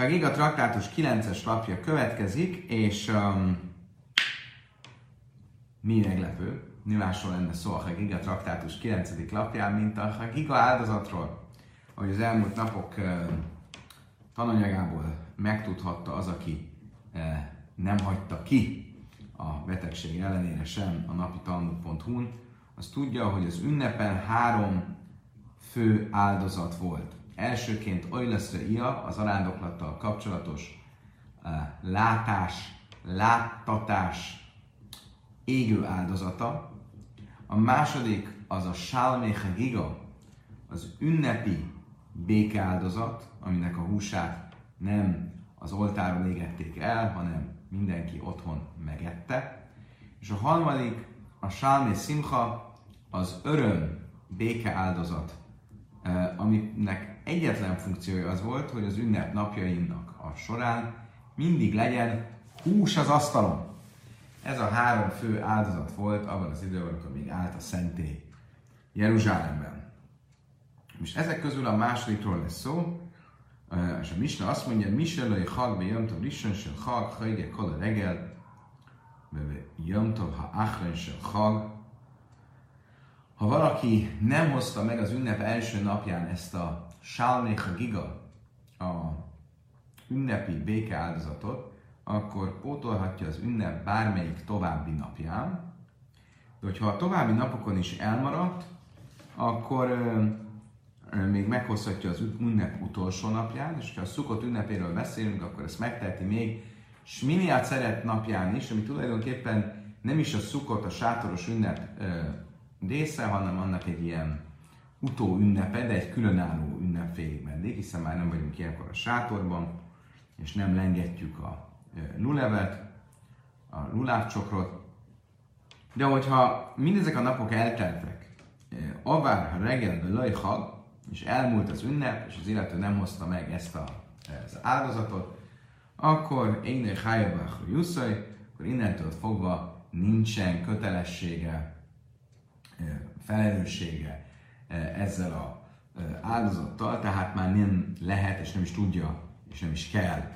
Hagiga traktátus 9-es lapja következik, és um, mi meglepő, mi másról lenne szó a Hagiga traktátus 9. lapján, mint a Hagiga áldozatról, ahogy az elmúlt napok uh, tananyagából megtudhatta az, aki uh, nem hagyta ki a betegség ellenére sem a napi talmud.hu-n, az tudja, hogy az ünnepen három fő áldozat volt. Elsőként Oileszre Ia, az arándoklattal kapcsolatos uh, látás, láttatás égő áldozata. A második az a Salmecha Giga, az ünnepi békeáldozat, aminek a húsát nem az oltáron égették el, hanem mindenki otthon megette. És a harmadik, a Salmé Simcha, az öröm béke áldozat, aminek egyetlen funkciója az volt, hogy az ünnep napjainak a során mindig legyen hús az asztalon. Ez a három fő áldozat volt abban az időben, amikor még állt a szentély Jeruzsálemben. És ezek közül a másodikról lesz szó, és a Misna azt mondja, Miselői hag be jömtov rishon sel hag, hajge kol a regel, jömtov ha achren sel hag. Ha valaki nem hozta meg az ünnep első napján ezt a Sálnéha Giga, a ünnepi béke áldozatot, akkor pótolhatja az ünnep bármelyik további napján. De hogyha a további napokon is elmaradt, akkor még meghozhatja az ünnep utolsó napján, és ha a szukott ünnepéről beszélünk, akkor ezt megteheti még Sminiát szeret napján is, ami tulajdonképpen nem is a szukott, a sátoros ünnep ö, része, hanem annak egy ilyen utó ünnepe, de egy különálló ünnep félig meddig, hiszen már nem vagyunk ilyenkor a sátorban, és nem lengetjük a lulevet, a lulávcsokrot. De hogyha mindezek a napok elteltek, avár, ha reggelbe lajhag, és elmúlt az ünnep, és az illető nem hozta meg ezt a, az áldozatot, akkor én Hájabach Jusszai, akkor innentől fogva nincsen kötelessége, felelőssége ezzel a áldozattal, tehát már nem lehet, és nem is tudja, és nem is kell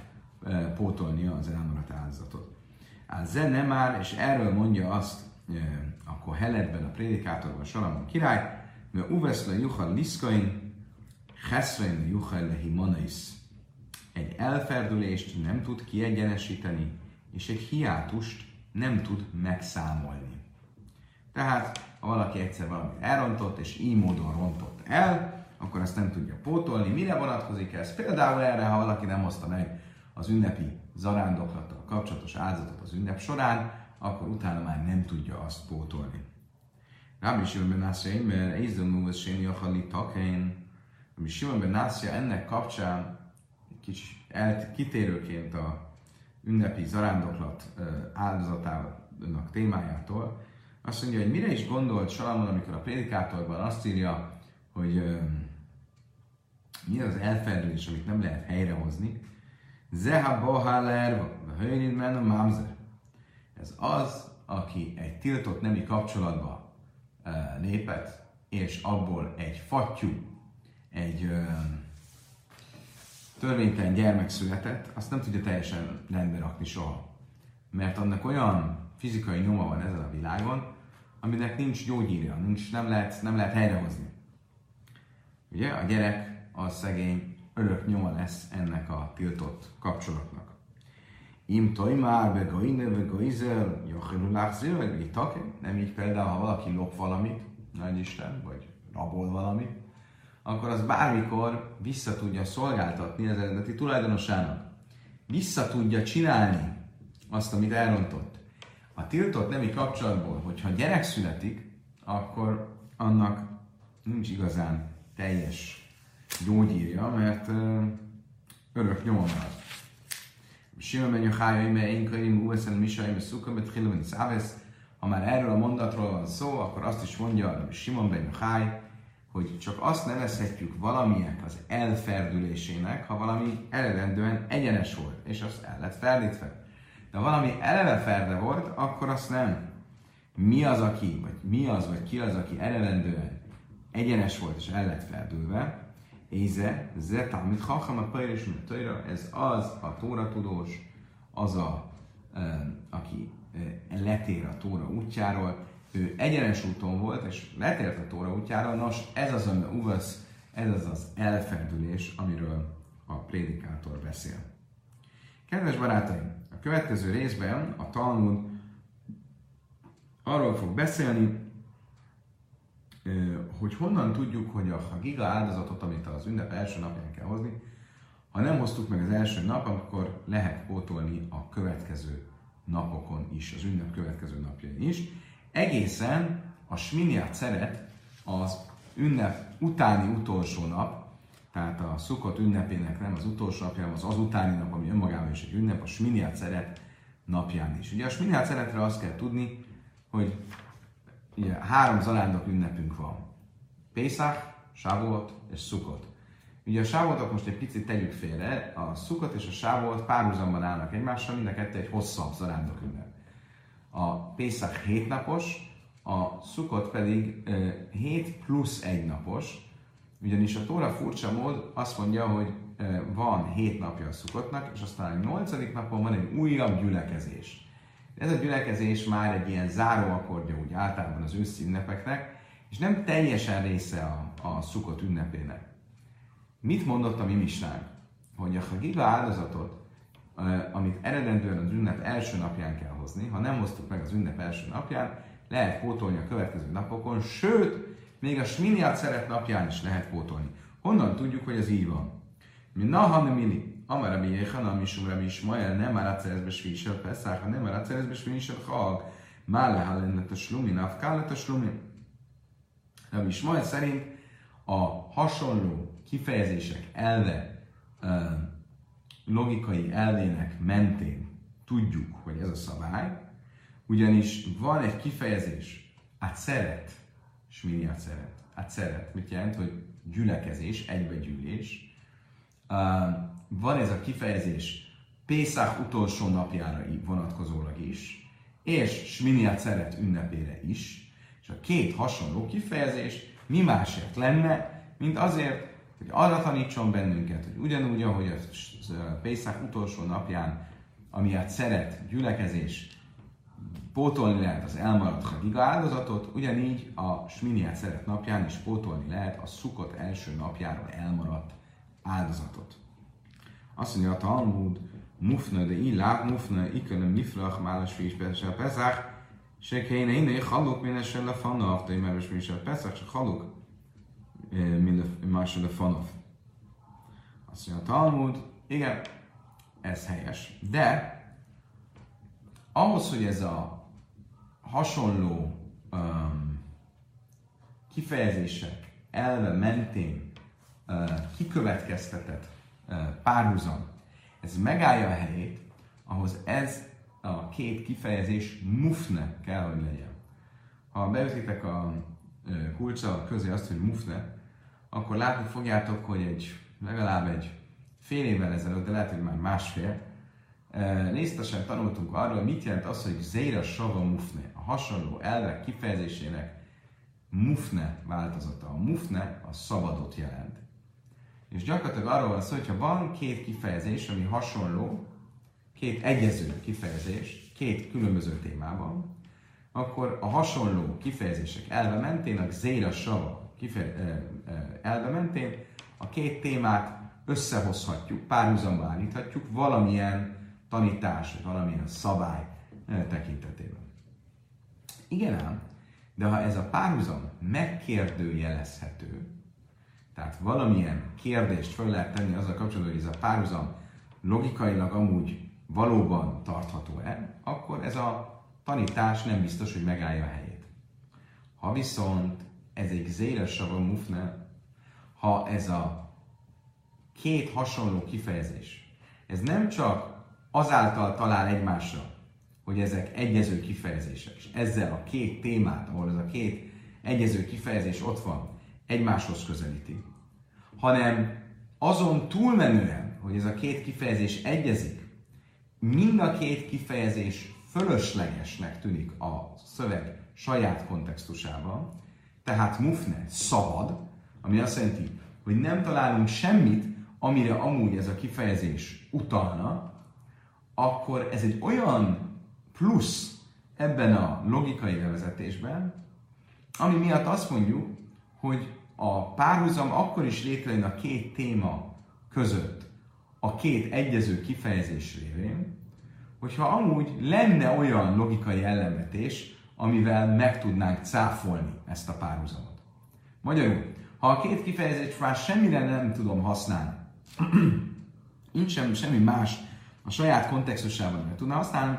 pótolnia az elmaradt áldozatot. A zene már, és erről mondja azt akkor Heledben a prédikátorban Salamon király, mert uveszle juhal liszkain, Cheszrein Juchel Himonais egy elferdülést nem tud kiegyenesíteni, és egy hiátust nem tud megszámolni. Tehát, ha valaki egyszer valamit elrontott, és így módon rontott el, akkor ezt nem tudja pótolni. Mire vonatkozik ez? Például erre, ha valaki nem hozta meg az ünnepi zarándoklattal kapcsolatos áldozatot az ünnep során, akkor utána már nem tudja azt pótolni. Rabbi Shimon ben Asyaim, mert Eizem Nuvas Séni Achali Takén, ami Simon ben Nászia ennek kapcsán kis el, kitérőként a ünnepi zarándoklat áldozatának témájától, azt mondja, hogy mire is gondolt Salamon, amikor a prédikátorban azt írja, hogy mi az elferdülés, amit nem lehet helyrehozni. Zeha bohaler, hőnid men mamzer. Ez az, aki egy tiltott nemi kapcsolatba lépett, és abból egy fattyú egy ö, törvénytelen gyermek született, azt nem tudja teljesen rendbe rakni soha. Mert annak olyan fizikai nyoma van ezen a világon, aminek nincs gyógyírja, nincs, nem, lehet, nem lehet helyrehozni. Ugye a gyerek, a szegény, örök nyoma lesz ennek a tiltott kapcsolatnak. Im már be goine, be goizel, jochelu vagy Nem így például, ha valaki lop valamit, nagy Isten, vagy rabol valamit, akkor az bármikor vissza tudja szolgáltatni az eredeti tulajdonosának. Vissza tudja csinálni azt, amit elrontott. A tiltott nemi kapcsolatból, hogyha gyerek születik, akkor annak nincs igazán teljes gyógyírja, mert örök nyoma marad. Simon ben Yochai, mert én könyvim, Uweszen, Misai, mert Szukka, mert Hilven, Ha már erről a mondatról van szó, akkor azt is mondja Simon ben Yochai, hogy csak azt nevezhetjük valaminek az elferdülésének, ha valami eredendően egyenes volt, és azt el lett ferdítve. De ha valami eleve ferde volt, akkor azt nem. Mi az, aki, vagy mi az, vagy ki az, aki eredendően egyenes volt és el lett ferdülve, Éze, Zeta, amit Hacham a Pajris ez az a Tóra tudós, az a, aki letér a Tóra útjáról, ő egyenes úton volt, és letért a Tóra útjára, nos, ez az, ami uvasz, ez az az elferdülés, amiről a prédikátor beszél. Kedves barátaim, a következő részben a Talmud arról fog beszélni, hogy honnan tudjuk, hogy a giga áldozatot, amit az ünnep első napján kell hozni, ha nem hoztuk meg az első nap, akkor lehet pótolni a következő napokon is, az ünnep következő napjain is. Egészen a Sminiát szeret az ünnep utáni utolsó nap, tehát a szukott ünnepének nem az utolsó napja, az az utáni nap, ami önmagában is egy ünnep, a Sminiát szeret napján is. Ugye a Sminiát szeretre azt kell tudni, hogy ugye, három zarándok ünnepünk van. Pészák, Sávolt és Szukot. Ugye a sávoltot most egy picit tegyük félre, a Szukot és a Sávolt párhuzamban állnak egymással, mind a kettő egy hosszabb zarándok ünnep. A Pészák hétnapos, a Szukot pedig uh, 7 plusz egy napos, ugyanis a Tóra furcsa mód azt mondja, hogy van hét napja a Szukotnak, és aztán a nyolcadik napon van egy újabb gyülekezés. Ez a gyülekezés már egy ilyen záróakordja úgy általában az őszi ünnepeknek, és nem teljesen része a, a szukott ünnepének. Mit mondott a mi? Hogy a Hagiga áldozatot, amit eredendően az ünnep első napján kell hozni, ha nem hoztuk meg az ünnep első napján, lehet pótolni a következő napokon, sőt, még a Sminiat szeret napján is lehet pótolni. Honnan tudjuk, hogy ez így van? Mi nahan mili, Amar Rabbi Yechana, Mishum Rabbi Ishmael, nem már atszerezbe svísel Pesach, ha nem már atszerezbe svísel Chag, már lehallen a slumin, afkál a slumin. Rabbi Ishmael szerint a hasonló kifejezések elve, logikai elvének mentén tudjuk, hogy ez a szabály, ugyanis van egy kifejezés, át szeret, és mi át szeret? Át szeret, mit jelent, hogy gyülekezés, egybegyűlés, van ez a kifejezés Pészák utolsó napjára vonatkozólag is, és Sminiát szeret ünnepére is, és a két hasonló kifejezés mi másért lenne, mint azért, hogy arra tanítson bennünket, hogy ugyanúgy, ahogy a Pészák utolsó napján, amiatt szeret gyülekezés, pótolni lehet az elmaradt Hagiga áldozatot, ugyanígy a Sminiát szeret napján is pótolni lehet a Szukot első napjáról elmaradt áldozatot. Azt mondja a Talmud, mufna de illák, mufna ikönöm niflach, málas fés a pezach, se kéne iné haluk minesen lefanav, de imeres fés a pezach, se haluk más lefanav. Azt mondja a Talmud, igen, ez helyes. De ahhoz, hogy ez a hasonló um, kifejezések elve mentén uh, kikövetkeztetett párhuzam, ez megállja a helyét, ahhoz ez a két kifejezés mufne kell, hogy legyen. Ha beütitek a kulcsa közé azt, hogy mufne, akkor látni fogjátok, hogy egy legalább egy fél évvel ezelőtt, de lehet, hogy már másfél, részletesen tanultunk arról, mit jelent az, hogy zéra sava mufne, a hasonló elvek kifejezésének mufne változata. A mufne a szabadot jelent. És gyakorlatilag arról van szó, hogyha van két kifejezés, ami hasonló, két egyező kifejezés, két különböző témában, akkor a hasonló kifejezések elve mentén, a zéra sava elve mentén a két témát összehozhatjuk, párhuzamba állíthatjuk valamilyen tanítás, valamilyen szabály tekintetében. Igen ám, de ha ez a párhuzam megkérdőjelezhető, tehát valamilyen kérdést fel lehet tenni azzal kapcsolatban, hogy ez a párhuzam logikailag amúgy valóban tartható-e, akkor ez a tanítás nem biztos, hogy megállja a helyét. Ha viszont ez egy zéres sava mufne, ha ez a két hasonló kifejezés, ez nem csak azáltal talál egymásra, hogy ezek egyező kifejezések, és ezzel a két témát, ahol ez a két egyező kifejezés ott van, egymáshoz közelíti, hanem azon túlmenően, hogy ez a két kifejezés egyezik, mind a két kifejezés fölöslegesnek tűnik a szöveg saját kontextusában, tehát mufne szabad, ami azt jelenti, hogy nem találunk semmit, amire amúgy ez a kifejezés utalna, akkor ez egy olyan plusz ebben a logikai bevezetésben, ami miatt azt mondjuk, hogy a párhuzam akkor is létrejön a két téma között, a két egyező kifejezés révén, hogyha amúgy lenne olyan logikai ellenvetés, amivel meg tudnánk cáfolni ezt a párhuzamot. Magyarul, ha a két kifejezést már semmire nem tudom használni, nincs sem, semmi más a saját kontextusában, mert tudnám használni,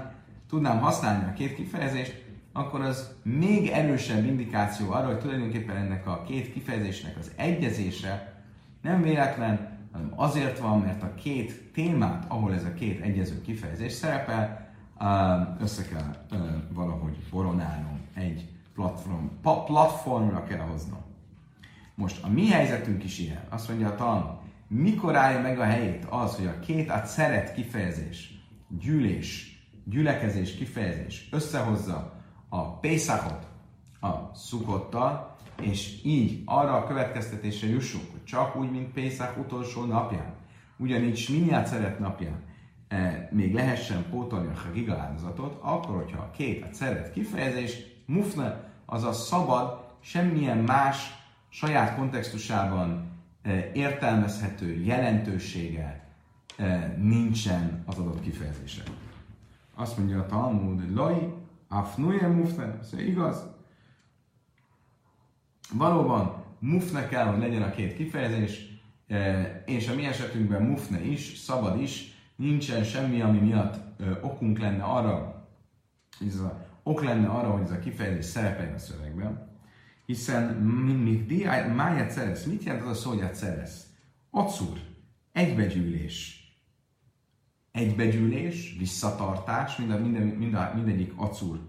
tudnám használni a két kifejezést, akkor az még erősebb indikáció arra, hogy tulajdonképpen ennek a két kifejezésnek az egyezése nem véletlen, hanem azért van, mert a két témát, ahol ez a két egyező kifejezés szerepel, össze kell valahogy boronálnom, egy platform, platformra kell hoznom. Most a mi helyzetünk is ilyen. Azt mondja a tanul, mikor állja meg a helyét az, hogy a két át szeret kifejezés, gyűlés, gyülekezés kifejezés összehozza a Pészakot a szukottal, és így arra a következtetésre jussunk, hogy csak úgy, mint Pészak utolsó napján, ugyanígy Sminiát szeret napján, e, még lehessen pótolni a Hagiga akkor, hogyha a két a szeret kifejezés, mufne, a szabad, semmilyen más saját kontextusában e, értelmezhető jelentősége e, nincsen az adott kifejezésre. Azt mondja a Talmud, Loi, Afnuye mufne, ez igaz. Valóban mufne kell, hogy legyen a két kifejezés, e, és a mi esetünkben mufne is, szabad is, nincsen semmi, ami miatt okunk lenne arra, ez a, ok lenne arra, hogy ez a kifejezés szerepeljen a szövegben, hiszen mindig máját szerez. Mit jelent az a szó, hogy szerez? Acur, egybegyűlés, egybegyűlés, visszatartás, mind a, minden, mind a, mindegyik acur,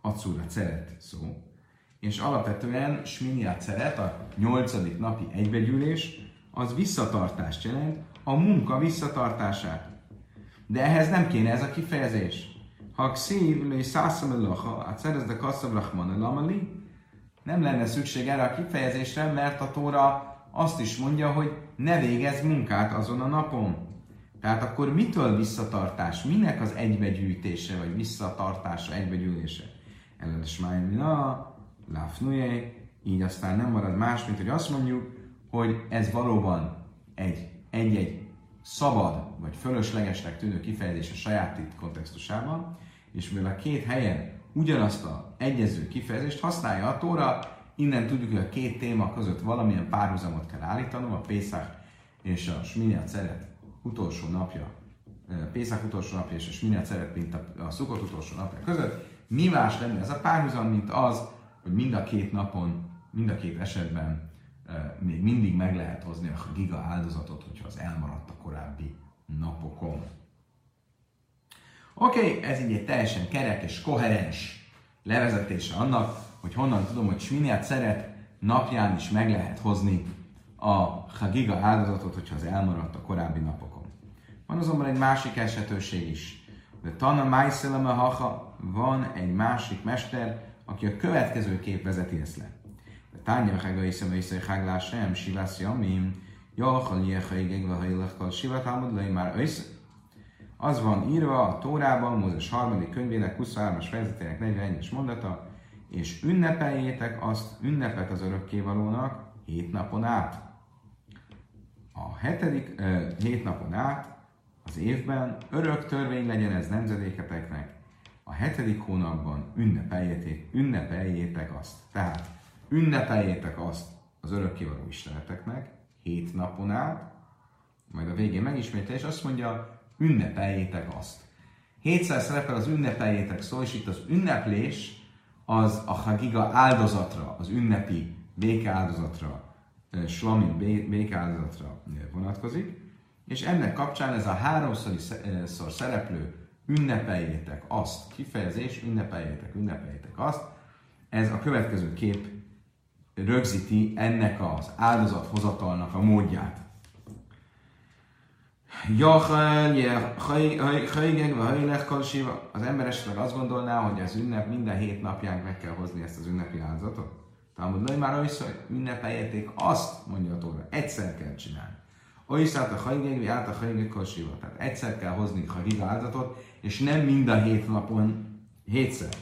acur a ceret szó. És alapvetően sminiát ceret, a nyolcadik napi egybegyűlés, az visszatartást jelent, a munka visszatartását. De ehhez nem kéne ez a kifejezés. Ha szív, lé szászamelacha, a cerezde kasszavlachman lamali, nem lenne szükség erre a kifejezésre, mert a Tóra azt is mondja, hogy ne végez munkát azon a napon. Tehát akkor mitől visszatartás? Minek az egybegyűjtése, vagy visszatartása, egybegyűlése? Ellenes na, láfnuje, így aztán nem marad más, mint hogy azt mondjuk, hogy ez valóban egy, egy-egy szabad vagy fölöslegesnek tűnő kifejezés a saját itt kontextusában, és mivel a két helyen ugyanazt a egyező kifejezést használja a Tóra, innen tudjuk, hogy a két téma között valamilyen párhuzamot kell állítanom, a Pészák és a Sminiat szeret utolsó napja, Pészak utolsó napja és a Sminát szeret, mint a, a Szukot utolsó napja között, mi más lenne ez a párhuzam, mint az, hogy mind a két napon, mind a két esetben még mindig meg lehet hozni a giga áldozatot, hogyha az elmaradt a korábbi napokon. Oké, okay, ez így egy teljesen kerek és koherens levezetése annak, hogy honnan tudom, hogy Sminiát szeret napján is meg lehet hozni a Hagiga áldozatot, hogyha az elmaradt a korábbi napokon. Van azonban egy másik esetőség is. De Tana Májszeleme Haha van egy másik mester, aki a következő kép vezeti ezt le. De Tánya Haga Iszem Iszem Haglás Sem, Sivász Jamim, Jachal Jehaigeg Vahailakkal Sivat Lei már össze. Az van írva a Tórában, Mózes harmadik könyvének 23-as fejezetének 41-es mondata, és ünnepeljétek azt, ünnepet az örökkévalónak hét napon át. A hetedik, uh, hét napon át az évben, örök törvény legyen ez nemzedéketeknek, a hetedik hónapban ünnepeljétek, ünnepeljétek azt. Tehát ünnepeljétek azt az örökkévaló isteneteknek, hét napon át, majd a végén megismétel, és azt mondja, ünnepeljétek azt. Hétszer szerepel az ünnepeljétek szó, és itt az ünneplés az a Hagiga áldozatra, az ünnepi békeáldozatra, slamin békeáldozatra vonatkozik és ennek kapcsán ez a háromszor szereplő ünnepeljétek azt, kifejezés, ünnepeljétek, ünnepeljétek azt, ez a következő kép rögzíti ennek az áldozathozatalnak a módját. Az ember esetleg azt gondolná, hogy az ünnep minden hét napján meg kell hozni ezt az ünnepi áldozatot. Talmud Lai már hogy ünnepeljeték, azt mondja a Tóra, egyszer kell csinálni. Oiszát a hajgég, át a hajgég kosiva. Tehát egyszer kell hozni a higa áldozatot, és nem mind a hét napon hétszer.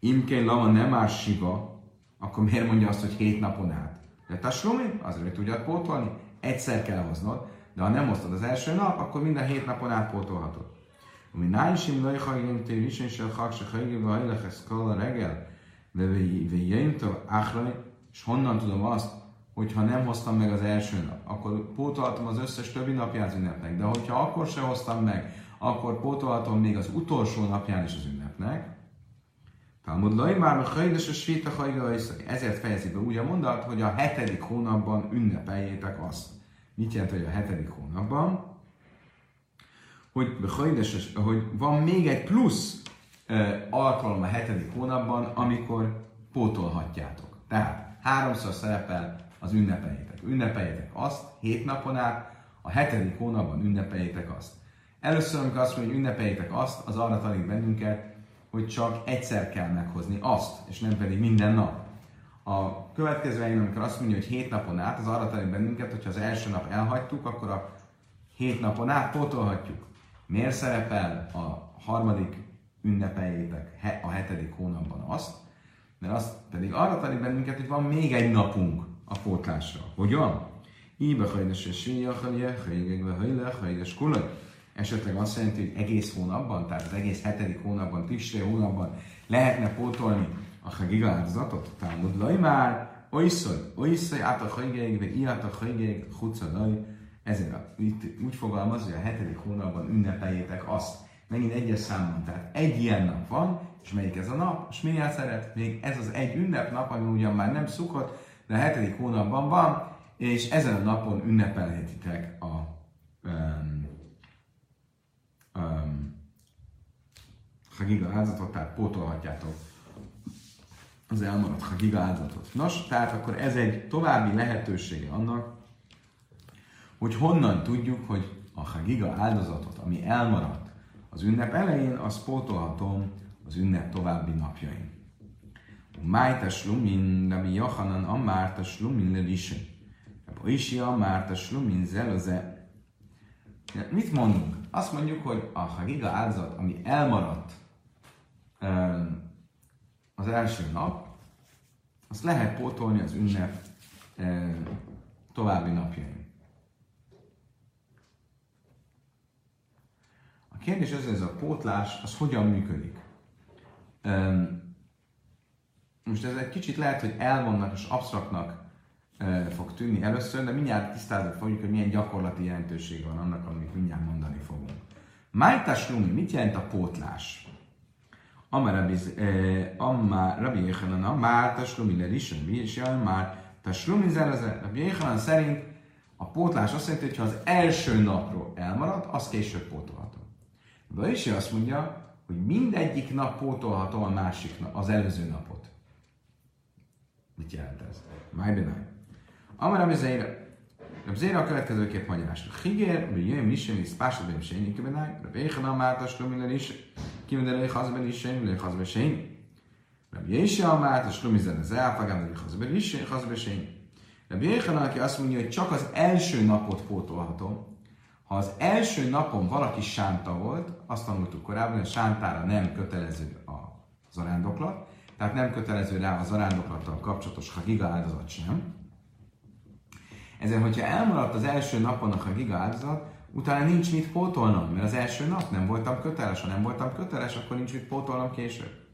Imkén lama nem már siva, akkor miért mondja azt, hogy hét napon át? De taslumi, azért, hogy tudjad pótolni, egyszer kell hoznod, de ha nem hoztad az első nap, akkor minden hét napon átpótolhatod. Ami nájsim laj hajgém tév is, és a hak se hajgém, vagy hajlech ez kala reggel, de jöjjémtől áhraj, és honnan tudom azt, hogy ha nem hoztam meg az első nap, akkor pótolhatom az összes többi napját az ünnepnek, de hogyha akkor se hoztam meg, akkor pótolhatom még az utolsó napján is az ünnepnek. Talmud Lai már a hajdes a svita hajga Ezért fejezi be úgy a mondat, hogy a hetedik hónapban ünnepeljétek azt. Mit jelent, hogy a hetedik hónapban? Hogy, hogy van még egy plusz alkalom a hetedik hónapban, amikor pótolhatjátok. Tehát háromszor szerepel az ünnepeljétek. Ünnepeljétek azt, hét napon át, a hetedik hónapban ünnepeljétek azt. Először, amikor azt mondja, hogy ünnepeljétek azt, az arra tanít bennünket, hogy csak egyszer kell meghozni azt, és nem pedig minden nap. A következő helyen, amikor azt mondja, hogy hét napon át, az arra tanít bennünket, hogyha az első nap elhagytuk, akkor a hét napon át pótolhatjuk. Miért szerepel a harmadik ünnepeljétek a hetedik hónapban azt, mert azt pedig arra tanít bennünket, hogy van még egy napunk a pótlásra. Hogyan? Íbe hajdes és síjachalje, hajgegve hajle, hajdes kulaj. Esetleg azt jelenti, hogy egész hónapban, tehát az egész hetedik hónapban, tisré hónapban lehetne pótolni a hagiga áldozatot. Talmud laj már, oiszoj, oiszoj át a vagy iát a hajgeg, laj. Ezért itt úgy fogalmaz, hogy a hetedik hónapban ünnepeljétek azt. Megint egyes számban, tehát egy ilyen nap van, és melyik ez a nap, és miért szeret? Még ez az egy ünnepnap, ami ugyan már nem szukott, de a hetedik hónapban van, és ezen a napon ünnepelhetitek a um, um, Hagiga áldozatot, tehát pótolhatjátok az elmaradt Hagiga áldozatot. Nos, tehát akkor ez egy további lehetősége annak, hogy honnan tudjuk, hogy a Hagiga áldozatot, ami elmaradt az ünnep elején, azt pótolhatom az ünnep további napjain. Májta slumin, Rabbi Yochanan amárta slumin le lisen. Rabbi Isi amárta slumin zeleze. Mit mondunk? Azt mondjuk, hogy a Hagiga áldozat, ami elmaradt az első nap, azt lehet pótolni az ünnep további napjain. A kérdés az, ez a pótlás, az hogyan működik? Most ez egy kicsit lehet, hogy elvonnak és absztraktnak fog tűnni először, de mindjárt tisztázni fogjuk, hogy milyen gyakorlati jelentőség van annak, amit mindjárt mondani fogunk. Májtás Lumi, mit jelent a pótlás? Amár Rabbi Yechanan, Amár Taslumi le Rishon, és már Taslumi zeleze. Rabbi Yechanan szerint a pótlás azt jelenti, hogy ha az első napról elmarad, az később pótolhatom. De is azt mondja, hogy mindegyik nap pótolhatom a másik nap, az előző napot. Mit jelent ez? Máj benaj. Amara Mizéra. A Zéra a következőképp magyarázta. Higér, mi jön, mi sem, mi spásod, mi sem, mi kibenaj. A Béchanam mártas, mi is, kibenaj, lej hazben is, lej hazben sem. Rabbi Jése a mártas, lumi zene zeáfagám, lej hazben is, hazben sem. Rabbi Jéhanan, aki azt mondja, hogy csak az első napot pótolhatom, ha az első napon valaki sánta volt, azt tanultuk korábban, hogy a sántára nem kötelező a zarándoklat, tehát nem kötelező rá a zarándoklattal kapcsolatos hagiga áldozat sem. Ezért, hogyha elmaradt az első napon a hagiga áldozat, utána nincs mit pótolnom, mert az első nap nem voltam köteles, ha nem voltam köteles, akkor nincs mit pótolnom később.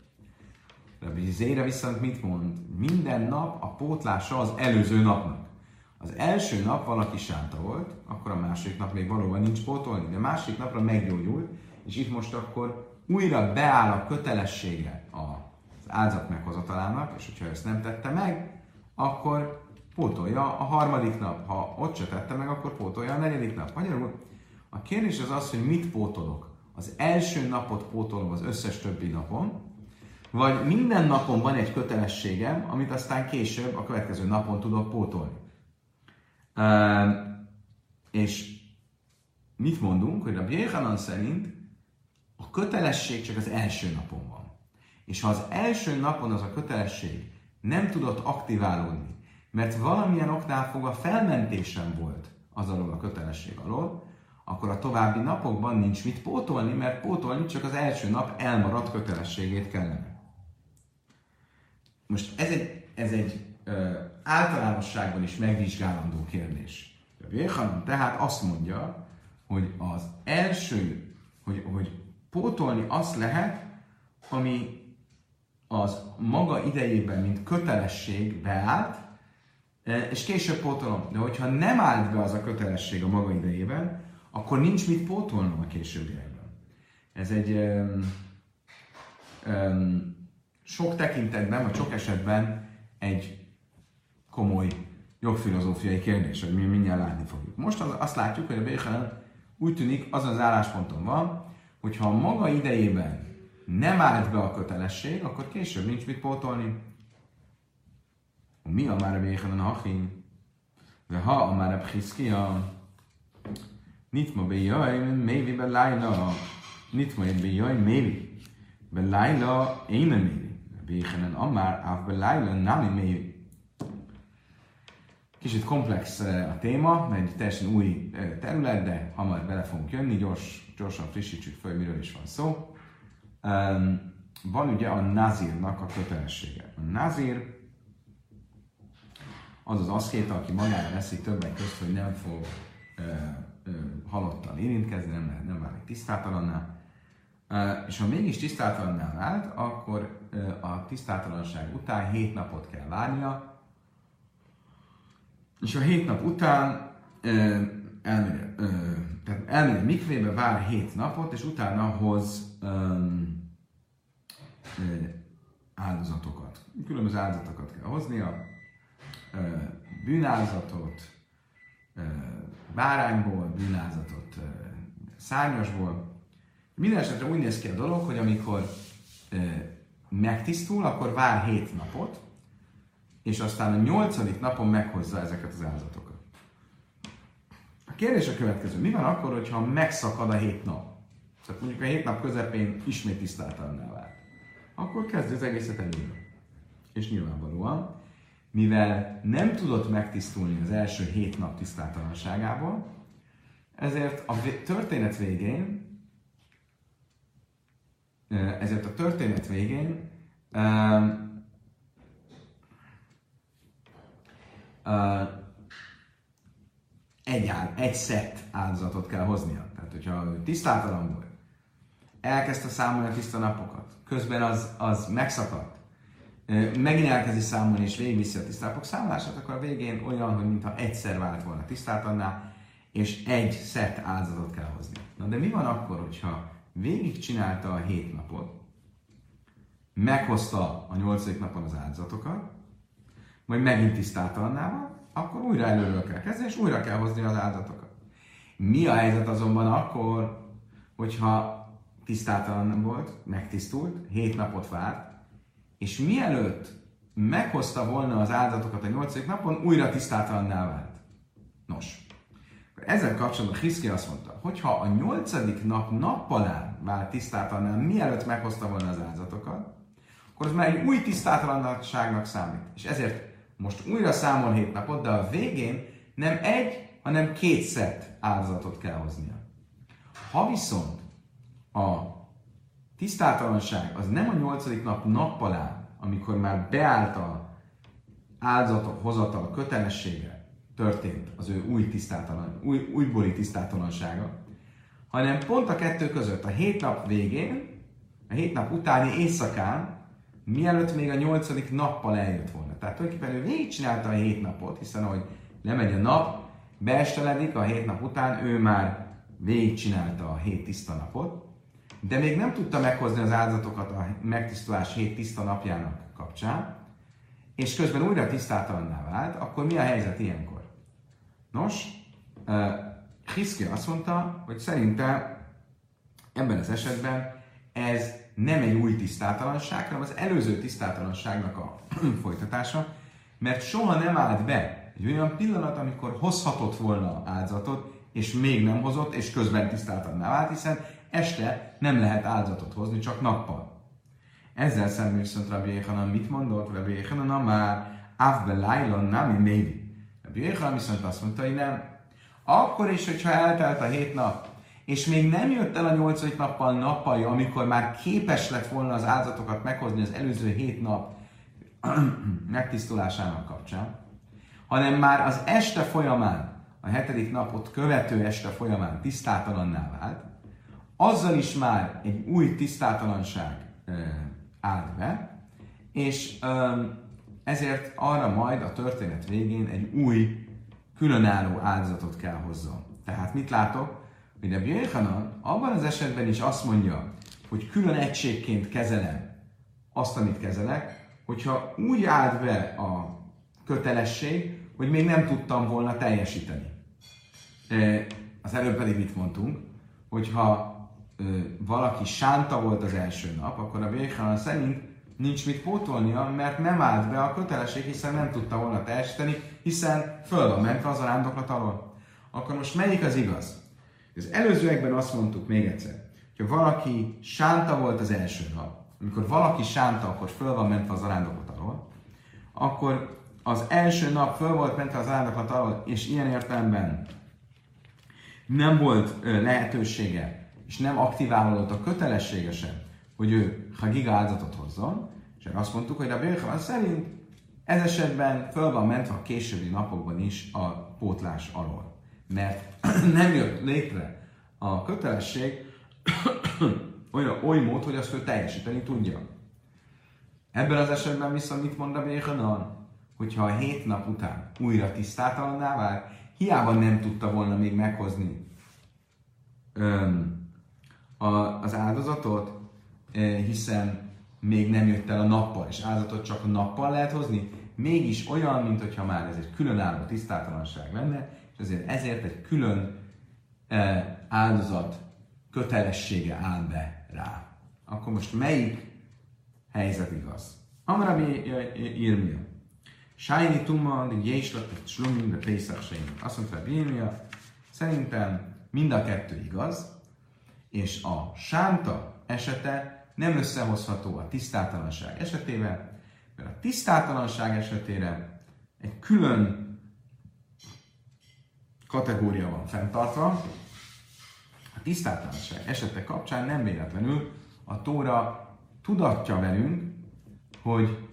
Rabbi Zéra viszont mit mond? Minden nap a pótlása az előző napnak. Az első nap valaki sánta volt, akkor a másik nap még valóban nincs pótolni, de a másik napra meggyógyult, és itt most akkor újra beáll a kötelessége az áldozat meghozatalának, és hogyha ezt nem tette meg, akkor pótolja a harmadik nap. Ha ott se tette meg, akkor pótolja a negyedik nap. Magyarul a kérdés az az, hogy mit pótolok. Az első napot pótolom az összes többi napon, vagy minden napon van egy kötelességem, amit aztán később, a következő napon tudok pótolni. Uh, és mit mondunk, hogy a Bjéhanan szerint a kötelesség csak az első napon van. És ha az első napon az a kötelesség nem tudott aktiválódni, mert valamilyen oknál fogva felmentésem volt az alól a kötelesség alól, akkor a további napokban nincs mit pótolni, mert pótolni csak az első nap elmaradt kötelességét kellene. Most ez egy, ez egy ö, általánosságban is megvizsgálandó kérdés. A Véhanan tehát azt mondja, hogy az első, hogy, hogy pótolni azt lehet, ami az maga idejében, mint kötelesség beállt, és később pótolom. De hogyha nem állt be az a kötelesség a maga idejében, akkor nincs mit pótolnom a későbbiekben. Ez egy um, um, sok tekintetben, vagy sok esetben egy komoly jogfilozófiai kérdés, hogy mi mindjárt látni fogjuk. Most az, azt látjuk, hogy a Béchan úgy tűnik, az az állásponton van, hogy ha a maga idejében nem állít be a kötelesség, akkor később nincs mit pótolni. Mi a már a a Hachin? De ha a már a Bchiszkia, nitma bejaim, mévi be lájla, nitma bejaim, mévi. Be lájla, éne mévi. Béchanen amár, áv be lájla, nami mévi. Kicsit komplex eh, a téma, egy teljesen új eh, terület, de hamar bele fogunk jönni, gyors, gyorsan frissítsük fel, miről is van szó. Van ugye a nazírnak a kötelessége. A nazír az az aszkéta, aki magára veszi többek között, hogy nem fog ö, ö, halottan érintkezni, nem, nem válik tisztátalanná. És ha mégis tisztátalanná vált, akkor a tisztátalanság után hét napot kell várnia, és a hét nap után elmegy, tehát elmegy a mikvébe, vár hét napot, és utána hoz um, áldozatokat. Különböző áldozatokat kell hoznia, bűnáldozatot, bárányból, bűnáldozatot szárnyasból. Minden esetre úgy néz ki a dolog, hogy amikor megtisztul, akkor vár hét napot, és aztán a nyolcadik napon meghozza ezeket az áldozatokat. A kérdés a következő. Mi van akkor, hogyha megszakad a hét nap? Tehát mondjuk a hét nap közepén ismét tisztátalanná vált. Akkor kezd az egészet elő. És nyilvánvalóan, mivel nem tudott megtisztulni az első hét nap tisztátalanságából, ezért a történet végén ezért a történet végén uh, egy, egy szett áldozatot kell hoznia. Tehát, hogyha tisztátalan volt, elkezdte számolni a tiszta napokat, közben az, az megszakadt, megint elkezdi számolni és végigviszi a tisztápok számolását, akkor a végén olyan, hogy mintha egyszer vált volna tisztátalanná, és egy szett áldozatot kell hozni. Na de mi van akkor, hogyha végig csinálta a hét napot, meghozta a nyolcadik napon az áldozatokat, majd megint tisztátalanná van, akkor újra előről kell kezdeni, és újra kell hozni az áldatokat. Mi a helyzet azonban akkor, hogyha tisztátalan volt, megtisztult, hét napot várt, és mielőtt meghozta volna az áldatokat a nyolcadik napon, újra tisztátalanná vált. Nos, ezzel kapcsolatban Hiszki azt mondta, hogy ha a nyolcadik nap nappalán vált tisztátalanná, mielőtt meghozta volna az áldatokat, akkor az már egy új tisztátalanságnak számít. És ezért most újra számol hét napot, de a végén nem egy, hanem két szett áldozatot kell hoznia. Ha viszont a tisztátalanság az nem a nyolcadik nap nappalán, amikor már beállt a áldozatok hozatal kötelessége történt az ő új tisztátalan, új, újbóli tisztátalansága, hanem pont a kettő között, a hét nap végén, a hét nap utáni éjszakán, mielőtt még a nyolcadik nappal eljött volna. Tehát tulajdonképpen ő végigcsinálta a hét napot, hiszen ahogy lemegy a nap, beesteledik, a hét nap után ő már végigcsinálta a hét tiszta napot, de még nem tudta meghozni az áldozatokat a megtisztulás hét tiszta napjának kapcsán, és közben újra tisztátalanná vált, akkor mi a helyzet ilyenkor? Nos, uh, Hiszki azt mondta, hogy szerinte ebben az esetben ez nem egy új tisztátalanság, hanem az előző tisztátalanságnak a folytatása, mert soha nem állt be egy olyan pillanat, amikor hozhatott volna áldozatot, és még nem hozott, és közben tisztátalanná vált, hiszen este nem lehet áldozatot hozni, csak nappal. Ezzel szemben viszont Rabbi Yechanan mit mondott? Rabbi Yechanan már Avbe Lailon Nami Mévi. Rabbi Yechanan viszont azt mondta, hogy nem. Akkor is, hogyha eltelt a hét nap, és még nem jött el a nyolcadik nappal nappalja, amikor már képes lett volna az áldatokat meghozni az előző hét nap megtisztulásának kapcsán, hanem már az este folyamán, a hetedik napot követő este folyamán tisztátalanná vált, azzal is már egy új tisztátalanság állt be, és ezért arra majd a történet végén egy új, különálló áldozatot kell hozzon. Tehát mit látok? Hogy a Bjöjhanan abban az esetben is azt mondja, hogy külön egységként kezelem azt, amit kezelek, hogyha úgy állt be a kötelesség, hogy még nem tudtam volna teljesíteni. Az előbb pedig mit mondtunk, hogyha valaki sánta volt az első nap, akkor a Béchanan szerint nincs mit pótolnia, mert nem állt be a kötelesség, hiszen nem tudta volna teljesíteni, hiszen föl van mentve az arándoklat alól. Akkor most melyik az igaz? Az előzőekben azt mondtuk még egyszer, hogy valaki sánta volt az első nap, amikor valaki sánta, akkor föl van mentve az arándoklat alól, akkor az első nap föl volt mentve az arándoklat alól, és ilyen értelemben nem volt lehetősége, és nem aktiválódott a kötelessége sem, hogy ő Hagiga áldozatot hozzon, és azt mondtuk, hogy a Bérhalan szerint ez esetben föl van mentve a későbbi napokban is a pótlás alól. Mert nem jött létre a kötelesség olyan, oly mód, hogy azt ő teljesíteni tudja. Ebben az esetben viszont mit mond a Béhanan? Hogyha a hét nap után újra tisztátalanná vált, hiába nem tudta volna még meghozni öm, az áldozatot, hiszen még nem jött el a nappal, és áldozatot csak a nappal lehet hozni, mégis olyan, mint hogyha már ez egy különálló tisztátalanság lenne, és ezért ezért egy külön áldozat kötelessége áll be rá. Akkor most melyik helyzet igaz? Amarabi írmia. Sájni tuma, de jéslak, slumim, de pészak Azt mondta a írmia, szerintem mind a kettő igaz, és a sánta esete nem összehozható a tisztátalanság esetével, mert a tisztátalanság esetére egy külön kategória van fenntartva, a tisztátalanság esete kapcsán nem véletlenül a Tóra tudatja velünk, hogy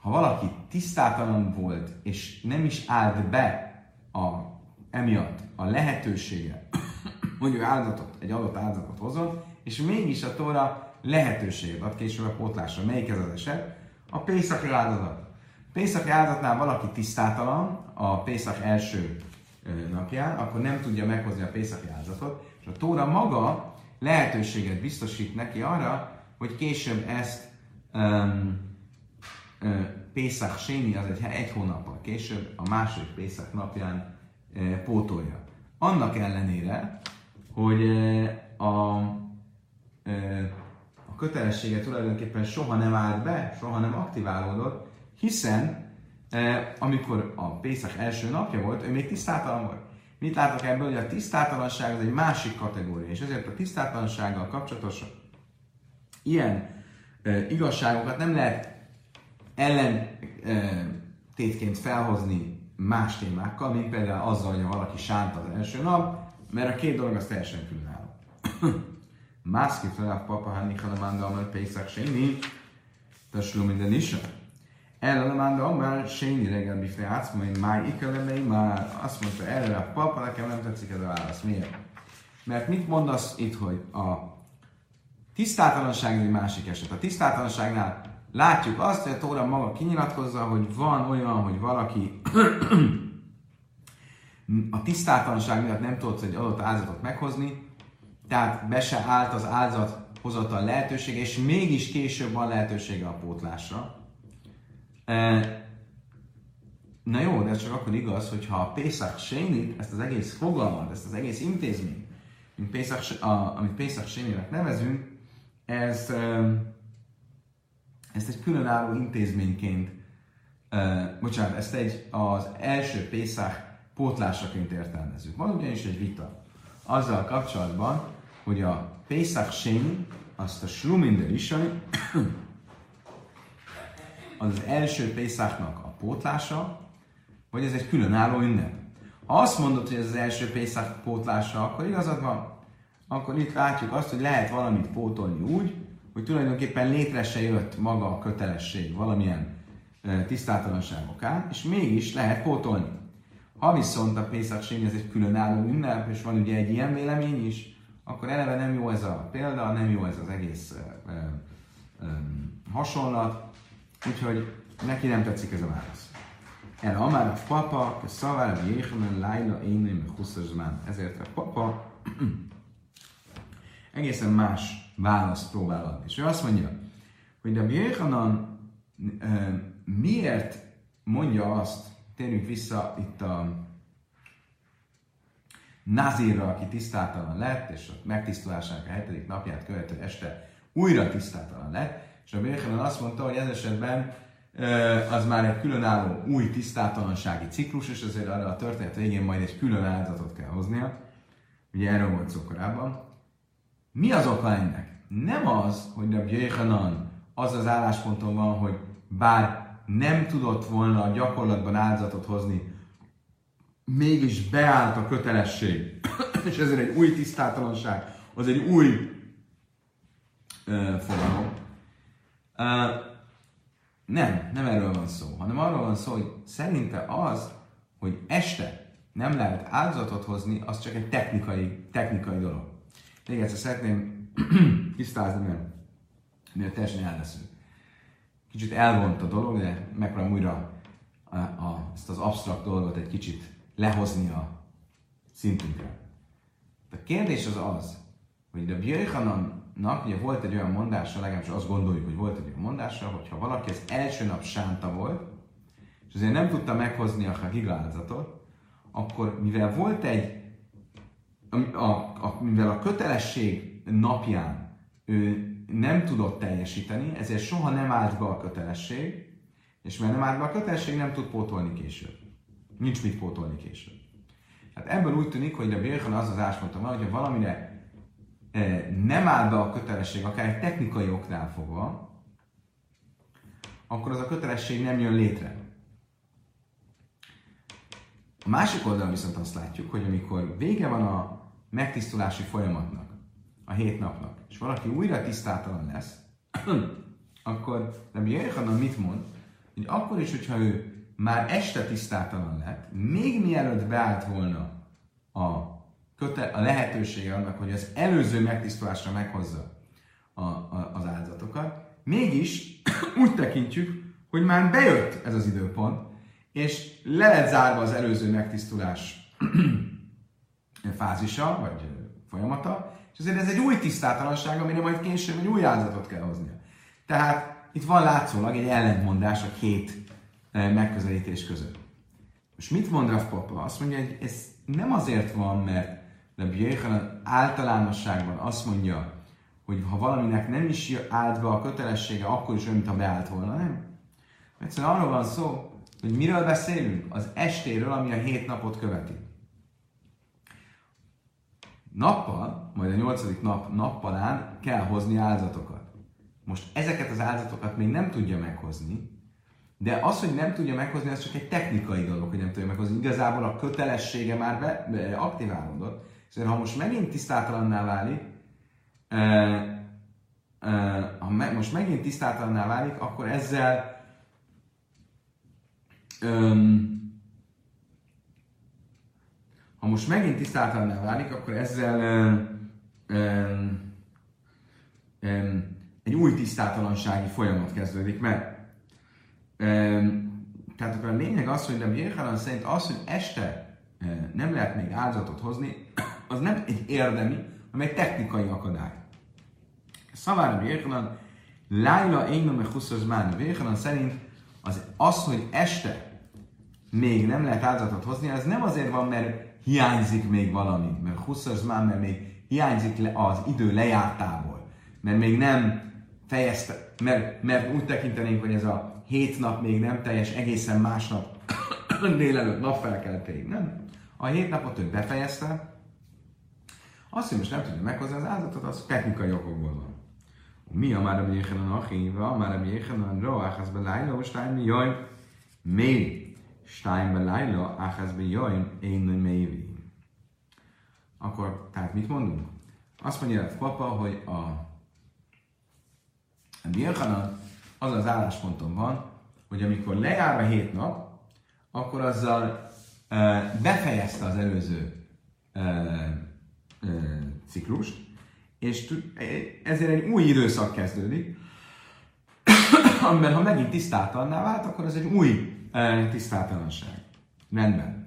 ha valaki tisztátalan volt, és nem is állt be a, emiatt a lehetősége, ő áldozatot, egy adott áldozatot hozott, és mégis a Tóra lehetőséget ad később a pótlásra. Melyik ez az eset? A Pészaki áldozat. Pészaki áldozatnál valaki tisztátalan a Pészak első napján, akkor nem tudja meghozni a Pészaki áldozatot, és a Tóra maga lehetőséget biztosít neki arra, hogy később ezt um, Pészak Séni, az egy, egy hónappal később, a második Pészak napján uh, pótolja. Annak ellenére, hogy a, a kötelessége tulajdonképpen soha nem állt be, soha nem aktiválódott, hiszen amikor a Pészak első napja volt, ő még tisztátalan volt. Mit látok ebből, hogy a tisztátalanság az egy másik kategória, és ezért a tisztátalansággal kapcsolatos ilyen e, igazságokat nem lehet ellentétként e, felhozni más témákkal, mint például azzal, hogy valaki sánt az első nap, mert a két dolog az teljesen különálló. Mászki fel a papa, hát Nichalamanda, mert Pészak Séni, Tasló minden is. Ellenemánda már Séni reggel bifne átszma, hogy már ikelemei már azt mondta erre a papa, nekem nem tetszik ez a válasz. Miért? Mert mit mondasz itt, hogy a tisztátalanság egy másik eset. A tisztátalanságnál látjuk azt, hogy a Tóra maga kinyilatkozza, hogy van olyan, hogy valaki a tisztátalanság miatt nem tudott egy adott áldozatot meghozni, tehát be se állt az áldozat hozatal lehetősége, és mégis később van lehetősége a pótlásra. Na jó, de csak akkor igaz, hogyha a Pészak Sénit, ezt az egész fogalmat, ezt az egész intézményt, mint Pészak, a, amit Pészak Séninek nevezünk, ez, ezt egy különálló intézményként, bocsánat, ezt egy az első Pészak pótlásaként értelmezzük. Van ugyanis egy vita azzal kapcsolatban, hogy a Pészak Séni azt a sluminder is, az első Pészáknak a pótlása, vagy ez egy különálló ünnep. Ha azt mondod, hogy ez az első Pészák pótlása, akkor igazad van. Akkor itt látjuk azt, hogy lehet valamit pótolni úgy, hogy tulajdonképpen létre se jött maga a kötelesség valamilyen tisztátalanság és mégis lehet pótolni. Ha viszont a Pészak ez egy különálló ünnep, és van ugye egy ilyen vélemény is, akkor eleve nem jó ez a példa, nem jó ez az egész ö, ö, hasonlat, úgyhogy neki nem tetszik ez a válasz. El amár a papa, a szavára, a jéhemen, lájla, én, meg Ezért a papa egészen más választ próbál adni. És ő azt mondja, hogy a Jéhanan miért mondja azt, térjünk vissza itt a Nazirra, aki tisztátalan lett, és a megtisztulásának a hetedik napját követő este újra tisztátalan lett, és a Birchanan azt mondta, hogy ez esetben az már egy különálló új tisztátalansági ciklus, és azért arra a történet végén majd egy külön áldozatot kell hoznia. Ugye erről volt szó korábban. Mi az oka ennek? Nem az, hogy a Jéhanan az az állásponton van, hogy bár nem tudott volna a gyakorlatban áldozatot hozni, mégis beállt a kötelesség, és ezért egy új tisztátalanság, az egy új uh, fogalom. Uh, nem, nem erről van szó, hanem arról van szó, hogy szerinte az, hogy este nem lehet áldozatot hozni, az csak egy technikai, technikai dolog. Még egyszer szeretném tisztázni, mert, mert teljesen elveszünk. Kicsit elvont a dolog, de megpróbálom újra a, a, ezt az absztrakt dolgot egy kicsit lehozni a szintünkre. A kérdés az az, hogy a Bjöjhanannak ugye volt egy olyan mondása, legalábbis azt gondoljuk, hogy volt egy olyan mondása, hogy ha valaki az első nap sánta volt, és azért nem tudta meghozni a hagiga akkor mivel volt egy, a, a, a, mivel a kötelesség napján ő nem tudott teljesíteni, ezért soha nem állt be a kötelesség, és mert nem állt be a kötelesség, nem tud pótolni később. Nincs mit pótolni később. Hát ebből úgy tűnik, hogy a Bérhan az az áspontom van, hogyha valamire e, nem áll be a kötelesség, akár egy technikai oknál fogva, akkor az a kötelesség nem jön létre. A másik oldalon viszont azt látjuk, hogy amikor vége van a megtisztulási folyamatnak, a hét napnak, és valaki újra tisztátalan lesz, akkor Rabbi Jöjjhanan mit mond? Hogy akkor is, hogyha ő már este tisztátalan lett, még mielőtt beállt volna a, köte, a lehetősége annak, hogy az előző megtisztulásra meghozza a, a, az áldozatokat, mégis úgy tekintjük, hogy már bejött ez az időpont, és le lett zárva az előző megtisztulás fázisa, vagy folyamata, és ezért ez egy új tisztátalanság, amire majd később egy új áldozatot kell hoznia. Tehát itt van látszólag egy ellentmondás a két megközelítés között. Most mit mond Rav Papa? Azt mondja, hogy ez nem azért van, mert Rabbi Jöjjön általánosságban azt mondja, hogy ha valaminek nem is állt be a kötelessége, akkor is olyan, mintha beállt volna, nem? Egyszerűen arról van szó, hogy miről beszélünk? Az estéről, ami a hét napot követi. Nappal, majd a nyolcadik nap nappalán kell hozni áldozatokat. Most ezeket az áldozatokat még nem tudja meghozni, de az, hogy nem tudja meghozni, az csak egy technikai dolog, hogy nem tudja meghozni. Igazából a kötelessége már be, be aktiválódott. Szóval ha most megint tisztátalanná válik, e, e, ha me, most megint tisztátalanná válik, akkor ezzel um, ha most megint tisztátalanná válik, akkor ezzel um, um, um, egy új tisztátalansági folyamat kezdődik meg. Tehát akkor a lényeg az, hogy Rabbi Yechanan szerint az, hogy este nem lehet még áldozatot hozni, az nem egy érdemi, hanem egy technikai akadály. Szavára Yechanan, Lájla Einom Huszozmán, Yechanan szerint az, az, hogy este még nem lehet áldozatot hozni, az nem azért van, mert hiányzik még valami, mert Huszozmán, mert még hiányzik le az idő lejártából, mert még nem fejezte, mert, mert úgy tekintenénk, hogy ez a hét nap még nem teljes, egészen másnap délelőtt napfelkeltéig, nem? A hét napot ő befejezte, azt, hogy most nem tudja meghozni az áldozatot, az technikai okokból van. Mi a már a Jéhenan achiva, már a Jéhenan ro, áház be lájla, stein mi jaj, mély, stein be lájla, áház be jaj, én mély. Akkor, tehát mit mondunk? Azt mondja a papa, hogy a, a Jéhenan az az állásponton van, hogy amikor lejár a hét nap, akkor azzal e, befejezte az előző e, e, ciklust, és ezért egy új időszak kezdődik, amiben ha megint tisztátalanná vált, akkor ez egy új e, tisztátalanság. Rendben.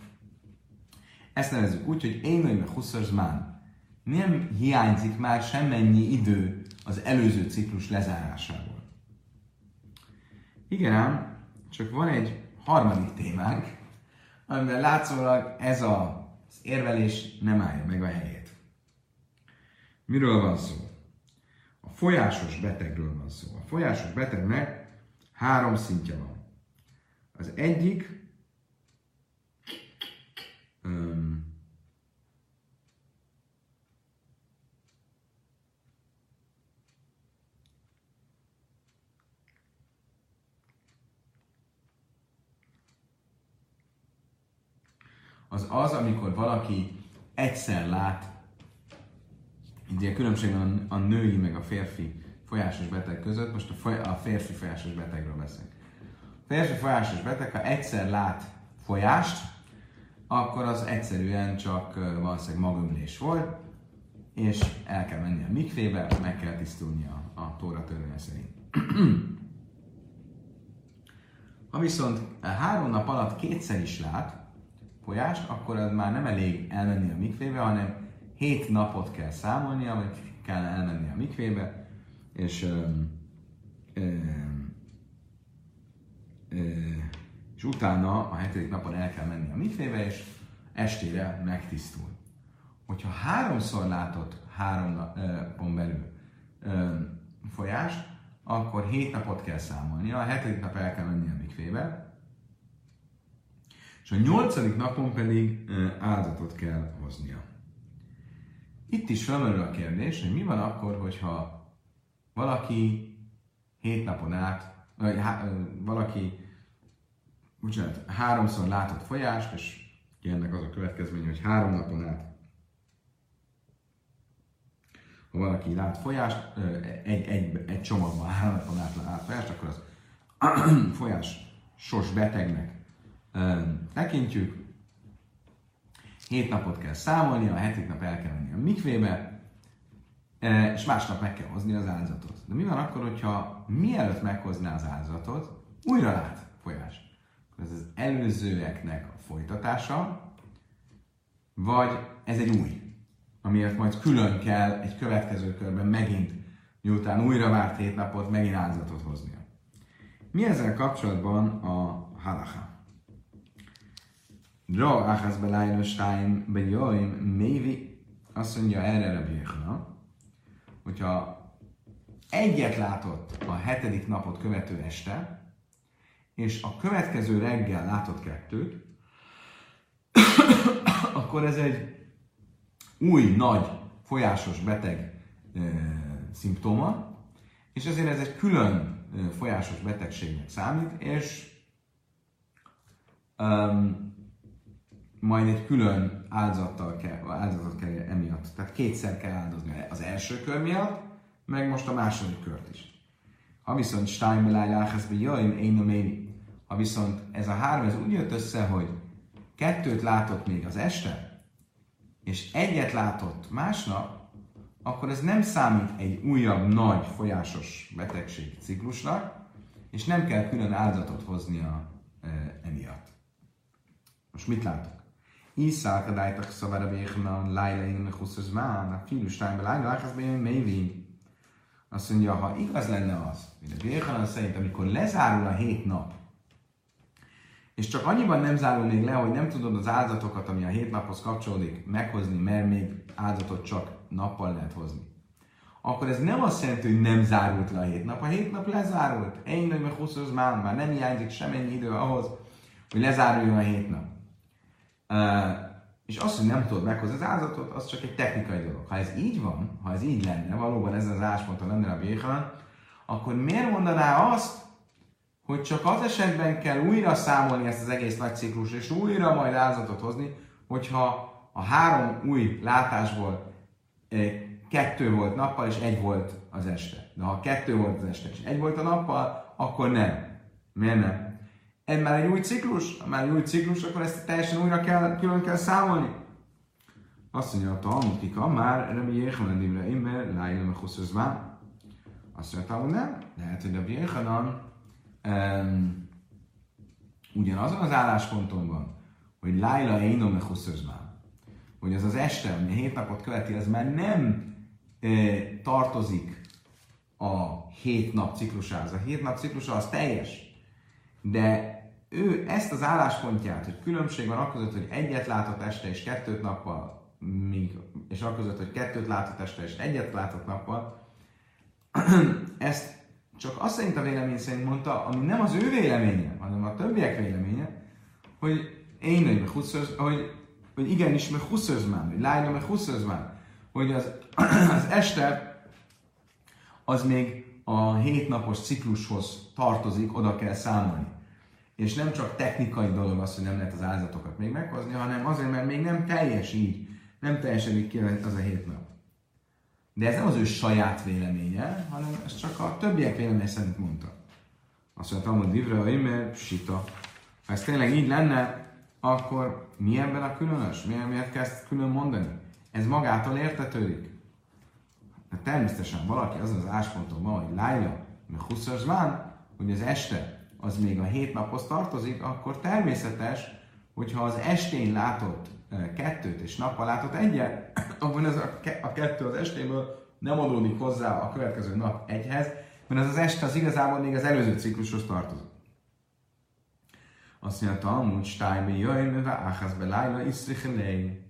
Ezt nevezzük úgy, hogy én vagy meg huszazmán. Nem hiányzik már semmennyi idő az előző ciklus lezárásából. Igen ám, csak van egy harmadik témánk, amiben látszólag ez a, az érvelés nem állja meg a helyét. Miről van szó? A folyásos betegről van szó. A folyásos betegnek három szintje van. Az egyik um, az az, amikor valaki egyszer lát, ugye különbség van a női meg a férfi folyásos beteg között, most a, foly- a férfi folyásos betegről beszélek. A férfi folyásos beteg, ha egyszer lát folyást, akkor az egyszerűen csak valószínűleg magömlés volt, és el kell menni a mikvébe, meg kell tisztulni a, a tóra törvénye szerint. ha viszont három nap alatt kétszer is lát, folyást, akkor az már nem elég elmenni a mikvébe, hanem hét napot kell számolnia, vagy kell elmenni a mikvébe, és, ö, ö, ö, és utána a hetedik napon el kell menni a mikvébe, és estére megtisztul. Hogyha háromszor látott három napon belül folyást, akkor hét napot kell számolnia, a hetedik nap el kell menni a mikvébe, és a nyolcadik napon pedig áldozatot kell hoznia. Itt is felmerül a kérdés, hogy mi van akkor, hogyha valaki hét napon át, vagy há, valaki bocsánat, háromszor látott folyást, és ennek az a következmény, hogy három napon át ha valaki lát folyást, egy, egy, egy csomagban három napon át lát folyást, akkor az folyás sos betegnek tekintjük. Hét napot kell számolni, a hetedik nap el kell menni a mikvébe, és másnap meg kell hozni az áldozatot. De mi van akkor, hogyha mielőtt meghozná az áldozatot, újra lát folyást? Ez az előzőeknek a folytatása, vagy ez egy új, amiért majd külön kell egy következő körben megint, miután újra várt hét napot, megint áldozatot hoznia. Mi ezzel kapcsolatban a halacha? Ra achaz belájna stáim bejöjjön mévi, azt mondja erre Jéhna, hogyha egyet látott a hetedik napot követő este, és a következő reggel látott kettőt, akkor ez egy új, nagy, folyásos beteg e, szimptóma, és ezért ez egy külön e, folyásos betegségnek számít, és um, majd egy külön áldozattal kell, áldozatot kell emiatt. Tehát kétszer kell áldozni az első kör miatt, meg most a második kört is. Ha viszont Steinbeláj Láhászbe jöjjön, én. Ha viszont ez a három, ez úgy jött össze, hogy kettőt látott még az este, és egyet látott másnap, akkor ez nem számít egy újabb nagy folyásos betegség ciklusnak, és nem kell külön áldozatot hoznia e, emiatt. Most mit látok? Iszák a dájtak szavára véhna, lájla én a huszazmán, a filustányban lájla, lájla, lájla, mévi. Azt mondja, ha igaz lenne az, hogy a szerint, amikor lezárul a hét nap, és csak annyiban nem zárul még le, hogy nem tudod az áldatokat, ami a hét naphoz kapcsolódik, meghozni, mert még áldatot csak nappal lehet hozni. Akkor ez nem azt jelenti, hogy nem zárult le a hét nap. A hét nap lezárult. Nagy meg már, már nem hiányzik semennyi idő ahhoz, hogy lezáruljon a hét nap. És az, hogy nem tudod meghozni az áldozatot, az csak egy technikai dolog. Ha ez így van, ha ez így lenne, valóban ez az állásponton lenne a Béhan, akkor miért mondaná azt, hogy csak az esetben kell újra számolni ezt az egész nagy ciklus, és újra majd áldozatot hozni, hogyha a három új látásból kettő volt nappal, és egy volt az este. De ha kettő volt az este, és egy volt a nappal, akkor nem. Miért nem? Ez már egy új ciklus, ha már egy új ciklus, akkor ezt teljesen újra kell, külön kell számolni. Azt mondja a Talmudika, már Rabbi Jéhanan Imre Immer, Lájla Mechuszözván. Azt mondja, hogy nem. Lehet, hogy Rabbi Jéhanan um, ugyanazon az állásponton van, hogy Lájla Einom Mechuszözván. Hogy az az este, ami a hét napot követi, az már nem e, tartozik a hét nap ciklusához. A hét nap ciklusa az teljes. De ő ezt az álláspontját, hogy különbség van akkor hogy egyet látott este és kettőt nappal, míg, és akkor hogy kettőt látott este és egyet látott nappal, ezt csak azt szerint a vélemény szerint mondta, ami nem az ő véleménye, hanem a többiek véleménye, hogy én hogy, hogy, hogy igenis, meg huszözmán, hogy lányom, meg huszözmán, hogy az, az este az még a hétnapos ciklushoz tartozik, oda kell számolni és nem csak technikai dolog az, hogy nem lehet az áldozatokat még meghozni, hanem azért, mert még nem teljes így, nem teljesedik ki az a hét nap. De ez nem az ő saját véleménye, hanem ez csak a többiek véleménye szerint mondta. Azt mondta, hogy Divra, mert sita. Ha ez tényleg így lenne, akkor mi ebben a különös? Miért, miért ezt külön mondani? Ez magától értetődik. Hát természetesen valaki azon az ásponton van, hogy Lájla, meg Huszas van, hogy az este az még a hét naphoz tartozik, akkor természetes, hogyha az estén látott kettőt és nappal látott egyet, akkor ez a, kettő az estéből nem adódik hozzá a következő nap egyhez, mert az az este az igazából még az előző ciklushoz tartozik. Azt mondja, Talmud, Stájbe jöjj, mivel áház be lájla iszrichelej.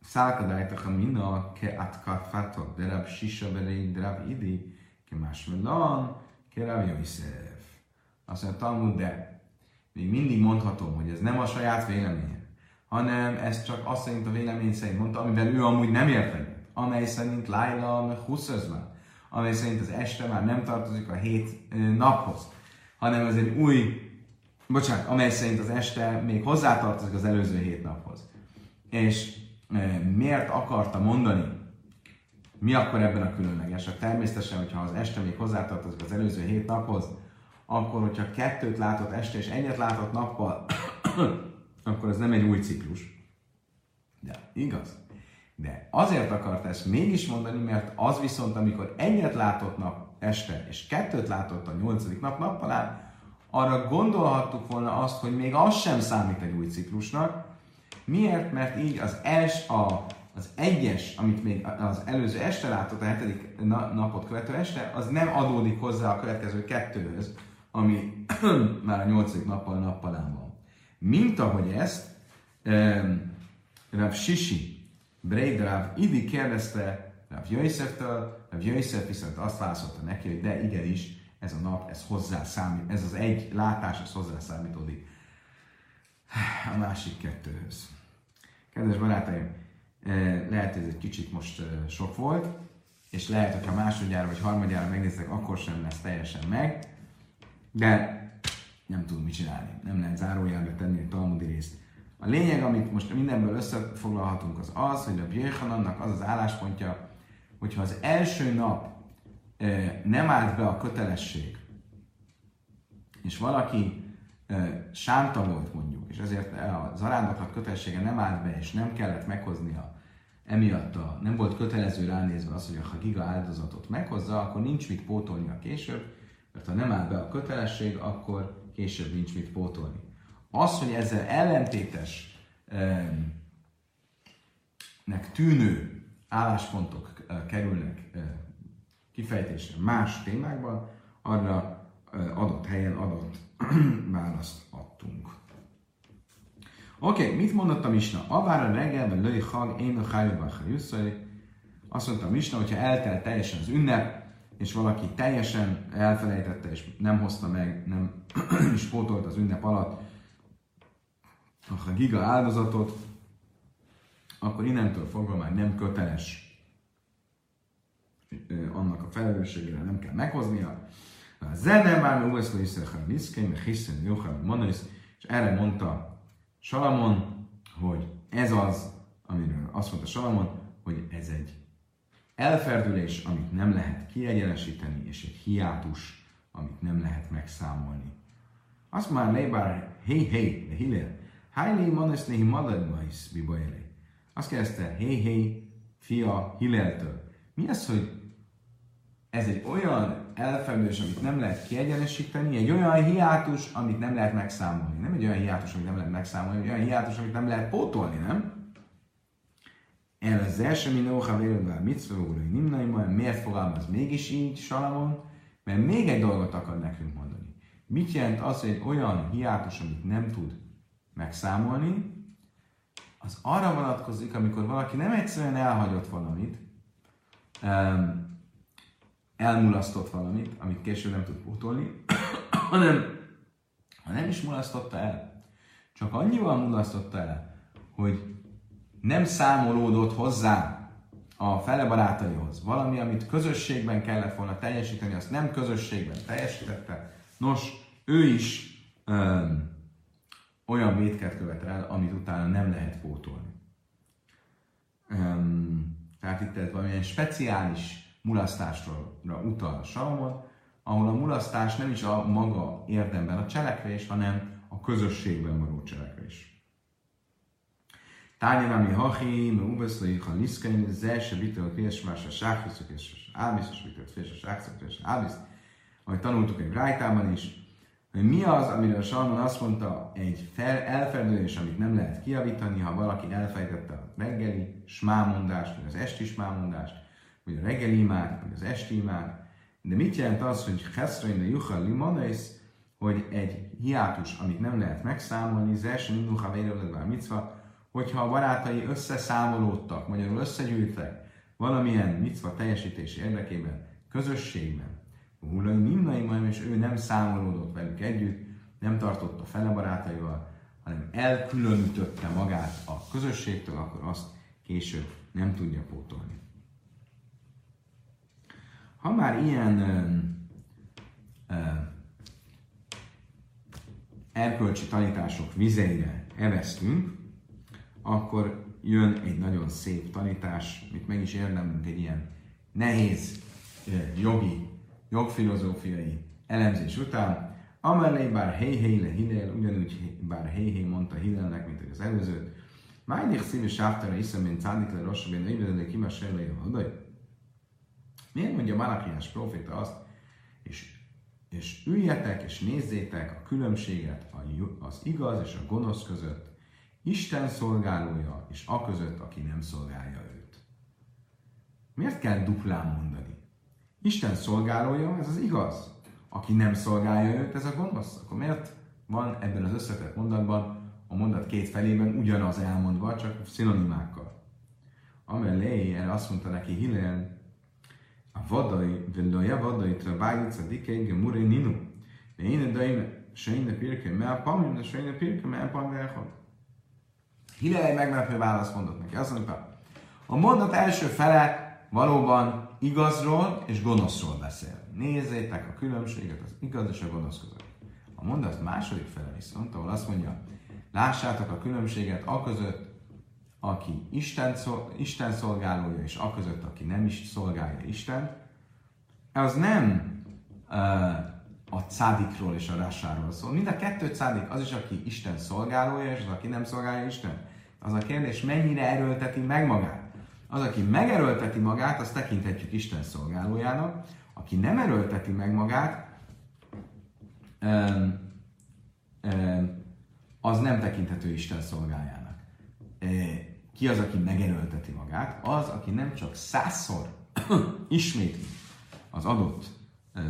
Szálkadájtak a mina, ke atkat fatot, derab sisa belé, derab idi, ke más melan, ke rab azt mondja, Talmud, de még mindig mondhatom, hogy ez nem a saját véleménye, hanem ez csak azt szerint a vélemény szerint mondta, amivel ő amúgy nem ért egyet, amely szerint Laila Huszözman, amely szerint az este már nem tartozik a hét naphoz, hanem ez egy új, bocsánat, amely szerint az este még hozzátartozik az előző hét naphoz. És e, miért akarta mondani, mi akkor ebben a különleges? Hát természetesen, hogyha az este még hozzátartozik az előző hét naphoz, akkor, hogyha kettőt látott este és egyet látott nappal, akkor ez nem egy új ciklus. De igaz. De azért akart ezt mégis mondani, mert az viszont, amikor egyet látott nap este, és kettőt látott a nyolcadik nap nappalán, arra gondolhattuk volna azt, hogy még az sem számít egy új ciklusnak. Miért? Mert így az els, a, az egyes, amit még az előző este látott, a hetedik napot követő este, az nem adódik hozzá a következő kettőhöz, ami már a nyolcadik nappal nappalán van. Mint ahogy ezt um, Rav Sisi, Breid Rav Idi kérdezte Rav Jöjszeftől, Rav Jöjszef viszont azt válaszolta neki, hogy de igenis, ez a nap, ez hozzá számít, ez az egy látás, ez hozzá számítódik a másik kettőhöz. Kedves barátaim, eh, lehet, hogy ez egy kicsit most eh, sok volt, és lehet, hogy ha másodjára vagy harmadjára megnéztek, akkor sem lesz teljesen meg, de nem tud mit csinálni. Nem lehet zárójelbe tenni a talmudi részt. A lényeg, amit most mindenből összefoglalhatunk, az az, hogy a Björhanannak az az álláspontja, hogyha az első nap nem állt be a kötelesség, és valaki sánta volt mondjuk, és ezért a zarándoklat kötelessége nem állt be, és nem kellett meghoznia, emiatt a, nem volt kötelező ránézve az, hogy ha giga áldozatot meghozza, akkor nincs mit pótolnia később, mert ha nem áll be a kötelesség, akkor később nincs mit pótolni. Az, hogy ezzel ellentétes nek tűnő álláspontok kerülnek kifejtésre más témákban, arra adott helyen adott választ adtunk. Oké, okay, mit mondott a Misna? Avára reggelben löj hag, én a hájúbáha Azt mondta a Misna, hogyha eltelt teljesen az ünnep, és valaki teljesen elfelejtette, és nem hozta meg, nem is pótolt az ünnep alatt a giga áldozatot, akkor innentől fogva már nem köteles annak a felelősségére nem kell meghoznia. A zene már mi újszó is szerha hiszen Johan és erre mondta Salamon, hogy ez az, amiről azt mondta Salamon, hogy ez egy elferdülés, amit nem lehet kiegyenesíteni, és egy hiátus, amit nem lehet megszámolni. Azt már lébár, hé, hé, de hillel, hájlé manes nehi madadbajsz bibajelé. Azt kérdezte, hé, hé, fia Hilleltől. Mi az, hogy ez egy olyan elfedés, amit nem lehet kiegyenesíteni, egy olyan hiátus, amit nem lehet megszámolni. Nem egy olyan hiátus, amit nem lehet megszámolni, egy olyan hiátus, amit nem lehet pótolni, nem? El az első minóha vélővel mit hogy nimnaimmal, miért fogalmaz mégis így Salamon? Mert még egy dolgot akar nekünk mondani. Mit jelent az, hogy egy olyan hiátus, amit nem tud megszámolni, az arra vonatkozik, amikor valaki nem egyszerűen elhagyott valamit, elmulasztott valamit, amit később nem tud pótolni, hanem ha nem is mulasztotta el, csak annyival mulasztotta el, hogy nem számolódott hozzá a fele barátaihoz. Valami, amit közösségben kellett volna teljesíteni, azt nem közösségben teljesítette. Nos, ő is öm, olyan vétket követ el, amit utána nem lehet pótolni. Öm, tehát itt ez valamilyen speciális mulasztásra utal Salomon, ahol a mulasztás nem is a maga érdemben a cselekvés, hanem a közösségben való cselekvés. Tányan, ami hachi, me ubeszlai, ha liszkein, ze se vitel, félsz, más a sákhiszok, és ábisz, és vitel, félsz, a sákhiszok, és ábisz. Ahogy tanultuk egy rájtában is, hogy mi az, amiről Salmon azt mondta, egy fel, elfelelős, amit nem lehet kiavítani, ha valaki elfejtette a reggeli smámondást, vagy az esti smámondást, vagy a reggeli imád, vagy az esti imád. De mit jelent az, hogy Heszrain a Juchal Limonais, hogy egy hiátus, amit nem lehet megszámolni, Zersen Induha Vérőledvár Micva, hogyha a barátai összeszámolódtak, magyarul összegyűjtek valamilyen micva teljesítési érdekében, közösségben, Hulai Nimnaimai, és ő nem számolódott velük együtt, nem tartotta fele barátaival, hanem elkülönítötte magát a közösségtől, akkor azt később nem tudja pótolni. Ha már ilyen ö, ö, erkölcsi tanítások vizeire eveztünk, akkor jön egy nagyon szép tanítás, amit meg is érdemlünk egy ilyen nehéz jogi, jogfilozófiai elemzés után. Amellé bár hé le Hillel, ugyanúgy bár hé mondta Hillelnek, mint az előzőt. Májnik szíves sáftara iszem, mint cándik le rosszabb, én nővedele kimásra le a Miért mondja Malakiás proféta azt, és, és üljetek és nézzétek a különbséget az igaz és a gonosz között, Isten szolgálója és a között, aki nem szolgálja őt. Miért kell duplán mondani? Isten szolgálója, ez az igaz. Aki nem szolgálja őt, ez a gonosz. Akkor miért van ebben az összetett mondatban a mondat két felében ugyanaz elmondva, csak szinonimákkal? Amellé erre azt mondta neki Hillel, a vadai, völdöje vadai travájica dikenge mure ninu. De én a daime, sejne pirke, me a pamim, de sejne pirke, me a pamim, Hillel egy meglepő választ mondott neki. Azt mondta, a mondat első fele valóban igazról és gonoszról beszél. Nézzétek a különbséget az igaz és a gonosz között. A mondat második fele viszont, ahol azt mondja, lássátok a különbséget a között, aki Isten, szol, Isten szolgálója, és a között, aki nem is szolgálja Isten, az nem uh, a cádikról és a rásáról szól. Mind a kettő cádik, az is, aki Isten szolgálója, és az, aki nem szolgálja Isten. Az a kérdés, mennyire erőlteti meg magát. Az, aki megerőlteti magát, azt tekinthetjük Isten szolgálójának. Aki nem erőlteti meg magát, az nem tekinthető Isten szolgájának ki az, aki megerőlteti magát? Az, aki nem csak százszor ismétli az adott ö,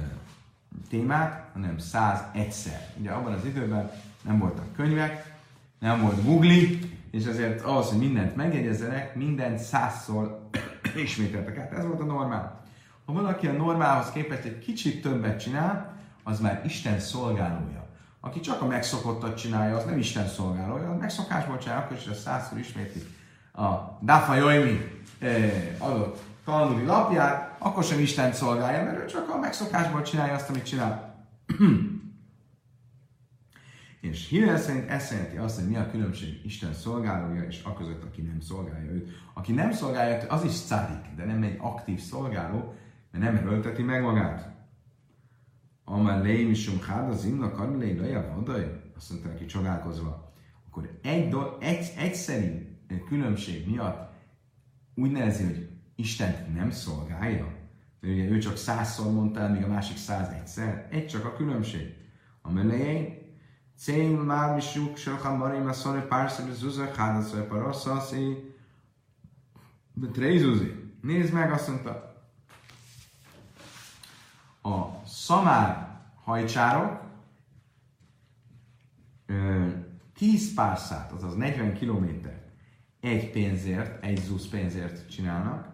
témát, hanem száz egyszer. Ugye abban az időben nem voltak könyvek, nem volt Google, és ezért ahhoz, hogy mindent megjegyezzenek, mindent százszor ismételtek át. Ez volt a normál. Ha valaki a normálhoz képest egy kicsit többet csinál, az már Isten szolgálója. Aki csak a megszokottat csinálja, az nem Isten szolgálója, a megszokásból csinálja, akkor is ezt százszor ismétli a Dafa Joimi adott talmudi lapját, akkor sem Isten szolgálja, mert ő csak a megszokásból csinálja azt, amit csinál. És Hillel szerint ez jelenti azt, hogy mi a különbség Isten szolgálója és a között, aki nem szolgálja őt. Aki nem szolgálja őt, az is szádik, de nem egy aktív szolgáló, mert nem erőlteti meg magát. Amár léim is hád az imna karmelé leja vadaj, azt mondta neki csodálkozva, akkor egy, do, egy, egyszerű különbség miatt úgy nevezi, hogy Isten nem szolgálja. Mert ugye ő csak százszor mondta el, míg a másik száz egyszer. Egy csak a különbség. A melején Cén már mi suk, soha marim a szoré párszor, hogy zuzak, hádaszor, paraszaszi, de trézuzi. Nézd meg, azt mondta, a szamár hajcsárok 10 párszát, azaz 40 kilométer egy pénzért, egy zusz pénzért csinálnak,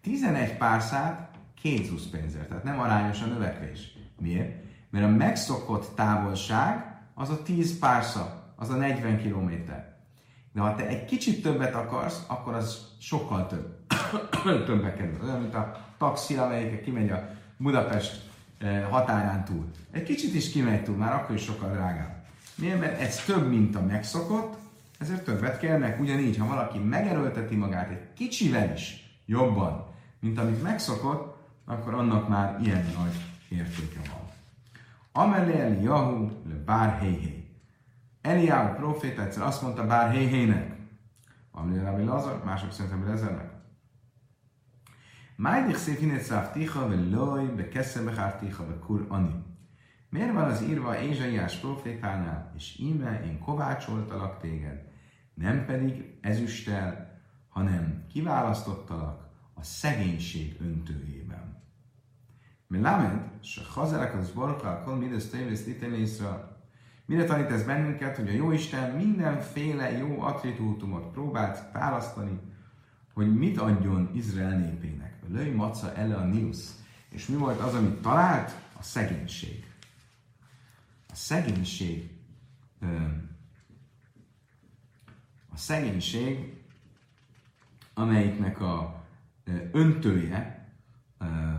11 párszát két zusz pénzért, tehát nem arányos a növekvés. Miért? Mert a megszokott távolság az a 10 pársza, az a 40 kilométer. De ha te egy kicsit többet akarsz, akkor az sokkal több. Többbe kerül. Olyan, mint a taxi, amelyik kimegy a Budapest eh, határán túl. Egy kicsit is kimegy túl, már akkor is sokkal drágább. Miért? Mert ez több, mint a megszokott, ezért többet kérnek. Ugyanígy, ha valaki megerőlteti magát egy kicsivel is jobban, mint amit megszokott, akkor annak már ilyen nagy értéke van. Amelé Eliyahu le bár héhé. Eliyahu proféta egyszer azt mondta bár héhének. Amelé Rabbi Lazar, mások szerint Rabbi Lazarnek. Májdik széfinet szávtiha, ve loj, be kesse behártiha, ve kur ani. Miért van az írva Ézsaiás profétánál, és íme én kovácsoltalak téged, nem pedig ezüsttel, hanem kiválasztottalak a szegénység öntőjében. Melamed, se hazerek az borokal, mindez tévész észre. Mire tanít ez bennünket, hogy a Jóisten mindenféle jó attribútumot próbált választani, hogy mit adjon Izrael népének. Löj maca ele a niusz. És mi volt az, amit talált? A szegénység. A szegénység a szegénység, amelyiknek a öntője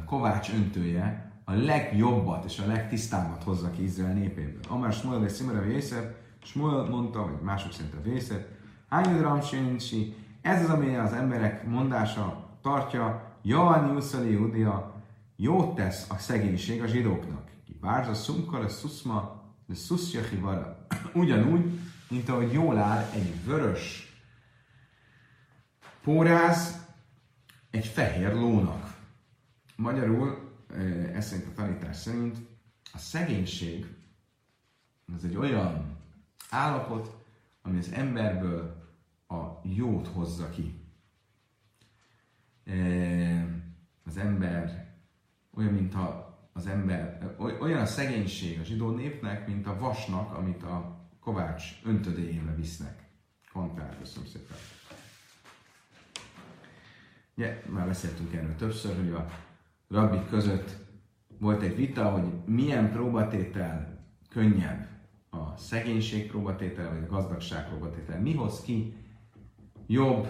kovács öntője a legjobbat és a legtisztábbat hozza ki Izrael népéből. Amár Smuel és Szimara Vészer, Smuel mondta, vagy mások szerint a Vészer, Hányodram Sénsi, ez az, amely az emberek mondása tartja, Joani Uszali Judia, jót tesz a szegénység a zsidóknak. Ki bárza szumkar, a szuszma, de szuszja hivara. Ugyanúgy, mint ahogy jól áll egy vörös póráz egy fehér lónak. Magyarul, ez szerint a tanítás szerint, a szegénység az egy olyan állapot, ami az emberből a jót hozza ki. Az ember olyan, mint a, az ember, olyan a szegénység a zsidó népnek, mint a vasnak, amit a kovács öntödéjébe visznek. Kontár, köszönöm szépen. Ugye, már beszéltünk erről többször, hogy a rabbik között volt egy vita, hogy milyen próbatétel könnyebb, a szegénység próbatétel, vagy a gazdagság próbatétel. Mi hoz ki jobb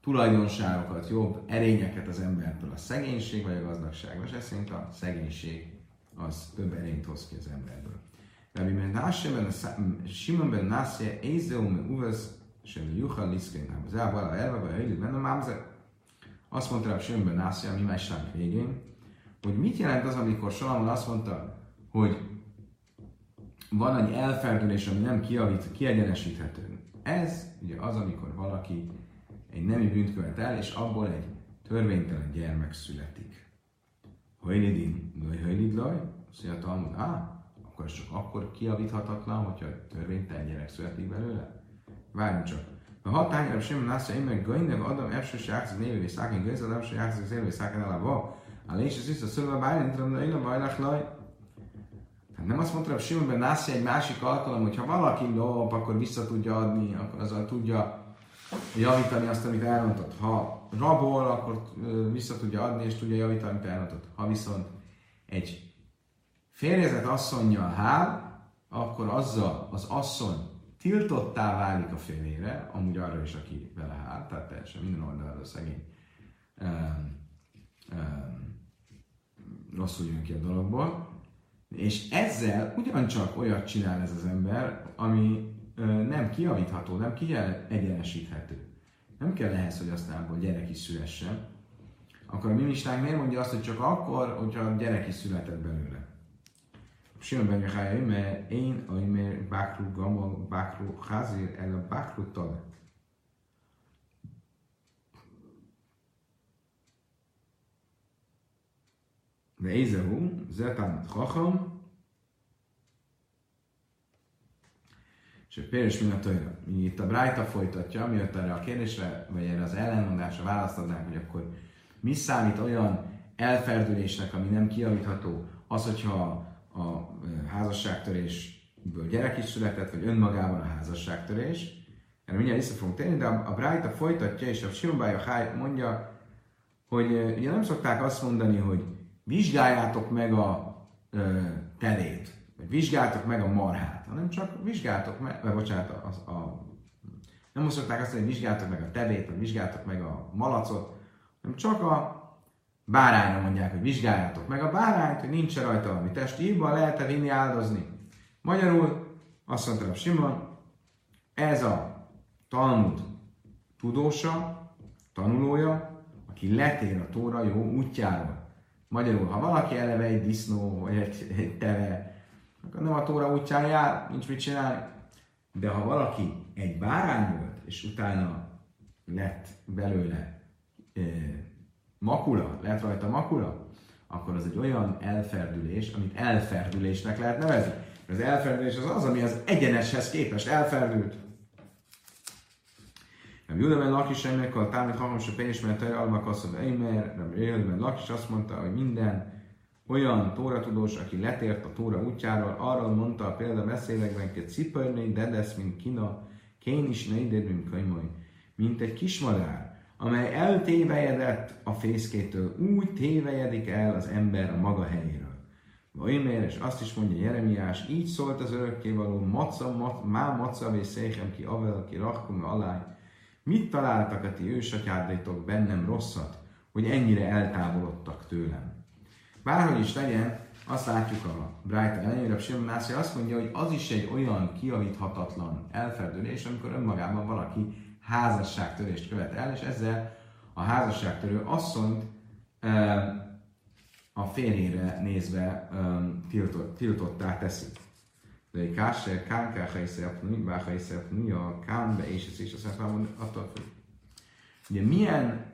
tulajdonságokat, jobb erényeket az embertől, a szegénység vagy a gazdagság? Most ez szerint a szegénység az több erényt hoz ki az emberből. Rabbi Menashe Simon ben Nasje Ézeu me Uvesz sem Juha Liszkén az elvala elve, vagy Hajlid benne Mámze. Azt mondta Rabbi Simon ben Nasje a mi mesánk végén, hogy mit jelent az, amikor Salamon azt mondta, hogy van egy elferdülés, ami nem kiavít, kiegyenesíthető. Ez ugye az, amikor valaki egy nemi bűnt követ el, és abból egy törvénytelen gyermek születik. Hajlidin, laj, hajlid, laj, azt mondja a Talmud, á, akkor csak akkor kiavíthatatlan, hogyha törvénytelen gyerek születik belőle? Várjunk csak. A hatányra sem násza én meg gajnev adam első játszik névő szákin gőz, adam az élő szákin elába. A lés is vissza szülve bájlentre, de én a bajlás laj. Tehát nem azt mondta, hogy Simon ben Nászi egy másik alkalom, hogy ha valaki lop, akkor vissza tudja adni, akkor azzal tudja javítani azt, amit elrontott. Ha rabol, akkor vissza tudja adni, és tudja javítani, amit elrontott. Ha viszont egy férjezett asszonynal hál, akkor azzal az asszony tiltottá válik a férjére, amúgy arra is, aki vele áll, tehát teljesen minden oldalról szegény um, um, rosszul jön ki a dologból, és ezzel ugyancsak olyat csinál ez az ember, ami nem kiavítható, nem kiegyenesíthető. Nem kell ehhez, hogy aztán gyerek is szülessen. Akkor a mimistánk miért mondja azt, hogy csak akkor, hogyha gyerek is született belőle? Simon ben Jachai, mert én, mert Bakru Gamal, Bakru Hazir, el a Bakru Tag. De Ézehu, Zetán Chacham, És a Péres Minatóira, mi itt a Brájta folytatja, miatt erre a kérdésre, vagy erre az ellenmondásra választ hogy akkor mi számít olyan elferdülésnek, ami nem kiavítható, az, hogyha a házasságtörésből gyerek is született, vagy önmagában a házasságtörés. Erre mindjárt vissza fogunk térni, de a, a Brájta folytatja, és a Sirombája Háj mondja, hogy ugye nem szokták azt mondani, hogy vizsgáljátok meg a ö, telét, vagy vizsgáltok meg a marhát, hanem csak vizsgáltok meg, vagy bocsánat, a, a, nem szokták azt mondani, hogy vizsgáltok meg a tevét, vagy vizsgáltok meg a malacot, hanem csak a bárányra mondják, hogy vizsgáljátok meg a bárányt, hogy nincs rajta valami testi hiba, lehet-e vinni áldozni. Magyarul azt mondta a Simon, ez a Talmud tudósa, tanulója, aki letér a Tóra jó útjáról. Magyarul, ha valaki eleve egy disznó, vagy egy, egy teve, akkor nem a Tóra útján jár, nincs mit csinálni. De ha valaki egy bárány volt, és utána lett belőle e, makula, lett rajta makula, akkor az egy olyan elferdülés, amit elferdülésnek lehet nevezni. Az elferdülés az az, ami az egyeneshez képest elferdült. Nem Judaben Lakis ennek a támít hangos a pénzsment, almak azt mondja, Eimer, nem Judaben Lakis azt mondta, hogy minden olyan tóratudós, aki letért a tóra útjáról, arról mondta a példa beszélekben, hogy cipörné, dedesz, mint kina, kén is neided, mint könyvoj, mint egy kismadár, amely eltévejedett a fészkétől, úgy tévejedik el az ember a maga helyéről. Vajmér, és azt is mondja Jeremiás, így szólt az örökkévaló, maca, mat, má maca, széchem ki avel, ki rakkum aláj. Mit találtak a ti ősatyádaitok bennem rosszat, hogy ennyire eltávolodtak tőlem? Bárhogy is legyen, azt látjuk a Brighton ellenére, Simon Nászi azt mondja, hogy az is egy olyan kiavíthatatlan elferdülés, amikor önmagában valaki házasságtörést követ el, és ezzel a házasságtörő asszonyt a férjére nézve tiltott, tiltottá teszi. De egy kásser, kánká hajszert, bár hajszert, a kánbe, és ez is a szepában attól függ. Ugye milyen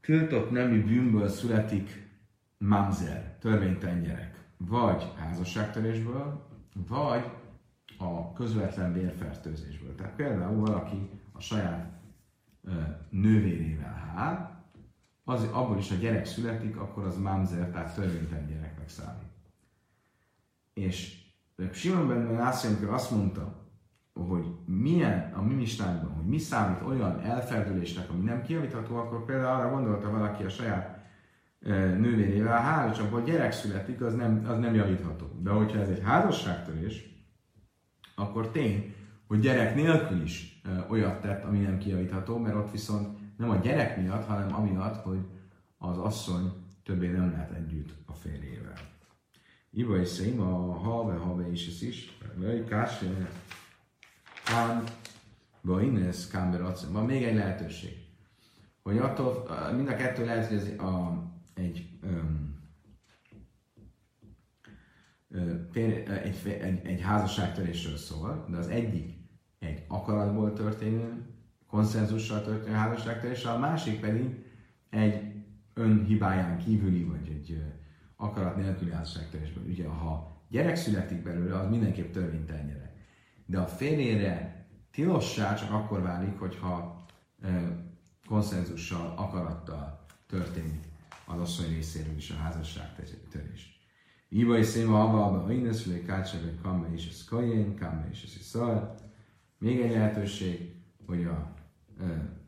tiltott nemű bűnből születik mamzer, törvénytelen gyerek, vagy házasságtörésből, vagy a közvetlen vérfertőzésből. Tehát például valaki a saját nővérével hál, az, abból is a gyerek születik, akkor az mamzer, tehát törvénytelen gyereknek számít. És Simon Ben azt mondta, hogy milyen a mi hogy mi számít olyan elferdülésnek, ami nem kiavítható, akkor például arra gondolta valaki a saját nővérével, hál' és abból gyerek születik, az nem, az nem javítható. De hogyha ez egy házasságtörés, akkor tény, hogy gyerek nélkül is olyat tett, ami nem kijavítható, mert ott viszont nem a gyerek miatt, hanem amiatt, hogy az asszony többé nem lehet együtt a férjével. Iba és Széma, a halve, halve is ez is, vagy Kán, Baines, Kán Van még egy lehetőség. Hogy attól, mind a kettő lehet, hogy ez a, egy, um, egy, egy, egy házasságtörésről szól, de az egyik egy akaratból történő, konszenzussal történő házasságtörés, a másik pedig egy önhibáján kívüli, vagy egy akarat nélküli házasságtörésből. Ugye, ha gyerek születik belőle, az mindenképp törvénytelen gyerek de a férjére tilossá csak akkor válik, hogyha konszenzussal, akarattal történik az asszony részéről is a házasságtörés. Iva és széma abba, a inneszülé kácsebe, kamme és ez kajén, kamme és ez szal. Még egy lehetőség, hogy a e,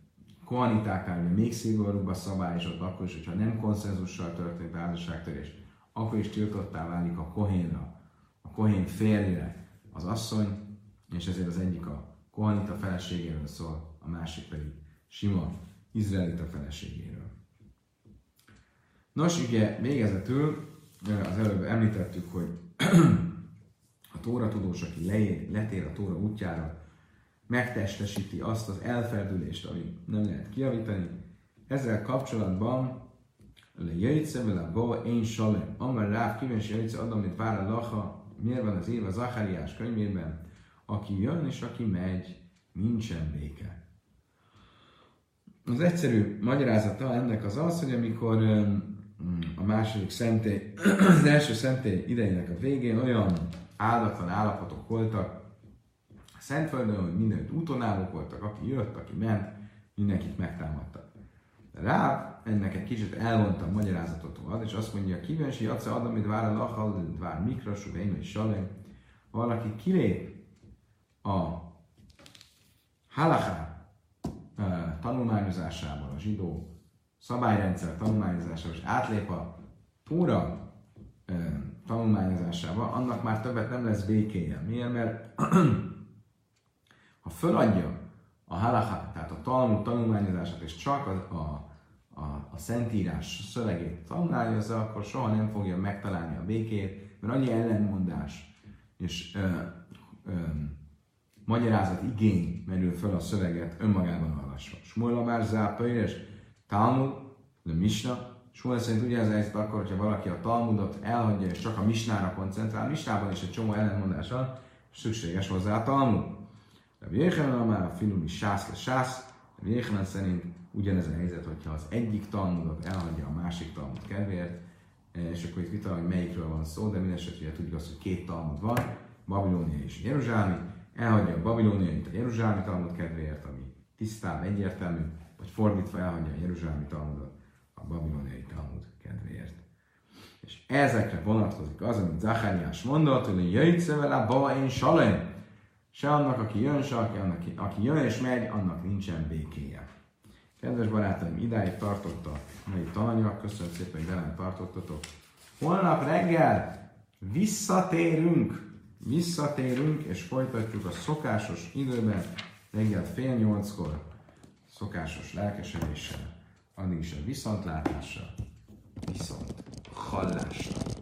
kohanitáknál még szigorúbb a szabály, és ott akkor is, hogyha nem konszenzussal történt házasságtörés, akkor is tiltottá válik a kohénra, a kohén férjére az asszony, és ezért az egyik a kohanita feleségéről szól, a másik pedig sima izraelita feleségéről. Nos, ugye végezetül az előbb említettük, hogy a Tóra tudós, aki leér, letér a Tóra útjára, megtestesíti azt az elferdülést, ami nem lehet kiavítani. Ezzel kapcsolatban le jöjjtse vele bo én salem. Amar ráv kíváncsi jöjjtse adom, mint vár a lacha, miért van az írva Zachariás könyvében, aki jön és aki megy, nincsen béke. Az egyszerű magyarázata ennek az az, hogy amikor a második szentély, az első szentély idejének a végén olyan áldatlan állapotok voltak Szentföldön, hogy mindenütt útonállók voltak, aki jött, aki ment, mindenkit megtámadtak. Rá ennek egy kicsit elvonta a magyarázatot ad, és azt mondja, kíváncsi jatsza ad, amit vár a lachal, vár mikrasú, én és salem. Valaki kilép a halaká tanulmányozásában, a zsidó szabályrendszer tanulmányozásában, és átlép a Tóra tanulmányozásába, annak már többet nem lesz békéje. Miért? Mert ha föladja a halakha, tehát a Talmud tanulmányozását, és csak a, a, a, a Szentírás szövegét tanulmányozza, akkor soha nem fogja megtalálni a békét, mert annyi ellenmondás és ö, ö, magyarázat igény merül föl a szöveget önmagában olvasva. Smuel már zápöjres, Talmud, de Misna, Smuel szerint ugye ez a helyzet akkor, hogyha valaki a Talmudot elhagyja és csak a Misnára koncentrál, Misnában is egy csomó ellenmondás van, szükséges hozzá a Talmud. De Jéhelen már a filumi sász le sász, de Jéhelen szerint ugyanez a helyzet, hogyha az egyik Talmudot elhagyja a másik Talmud kedvéért, és akkor itt vita, hogy melyikről van szó, de minden esetre tudjuk azt, hogy két Talmud van, Babilónia és Jeruzsálemi, elhagyja a Babilóniait a Jeruzsálemi Talmud kedvéért, ami tisztább, egyértelmű, vagy fordítva elhagyja a Jeruzsálemi Talmudot a babiloniai Talmud kedvéért. És ezekre vonatkozik az, amit Zachariás mondott, hogy jöjjtse vele ba én salem. Se annak, aki jön, se aki, annak, aki jön és megy, annak nincsen békéje. Kedves barátaim, idáig tartott a mai tananyag, köszönöm szépen, hogy velem tartottatok. Holnap reggel visszatérünk, visszatérünk, és folytatjuk a szokásos időben, reggel fél nyolckor, szokásos lelkesedéssel, addig is a viszontlátásra, viszont hallásra.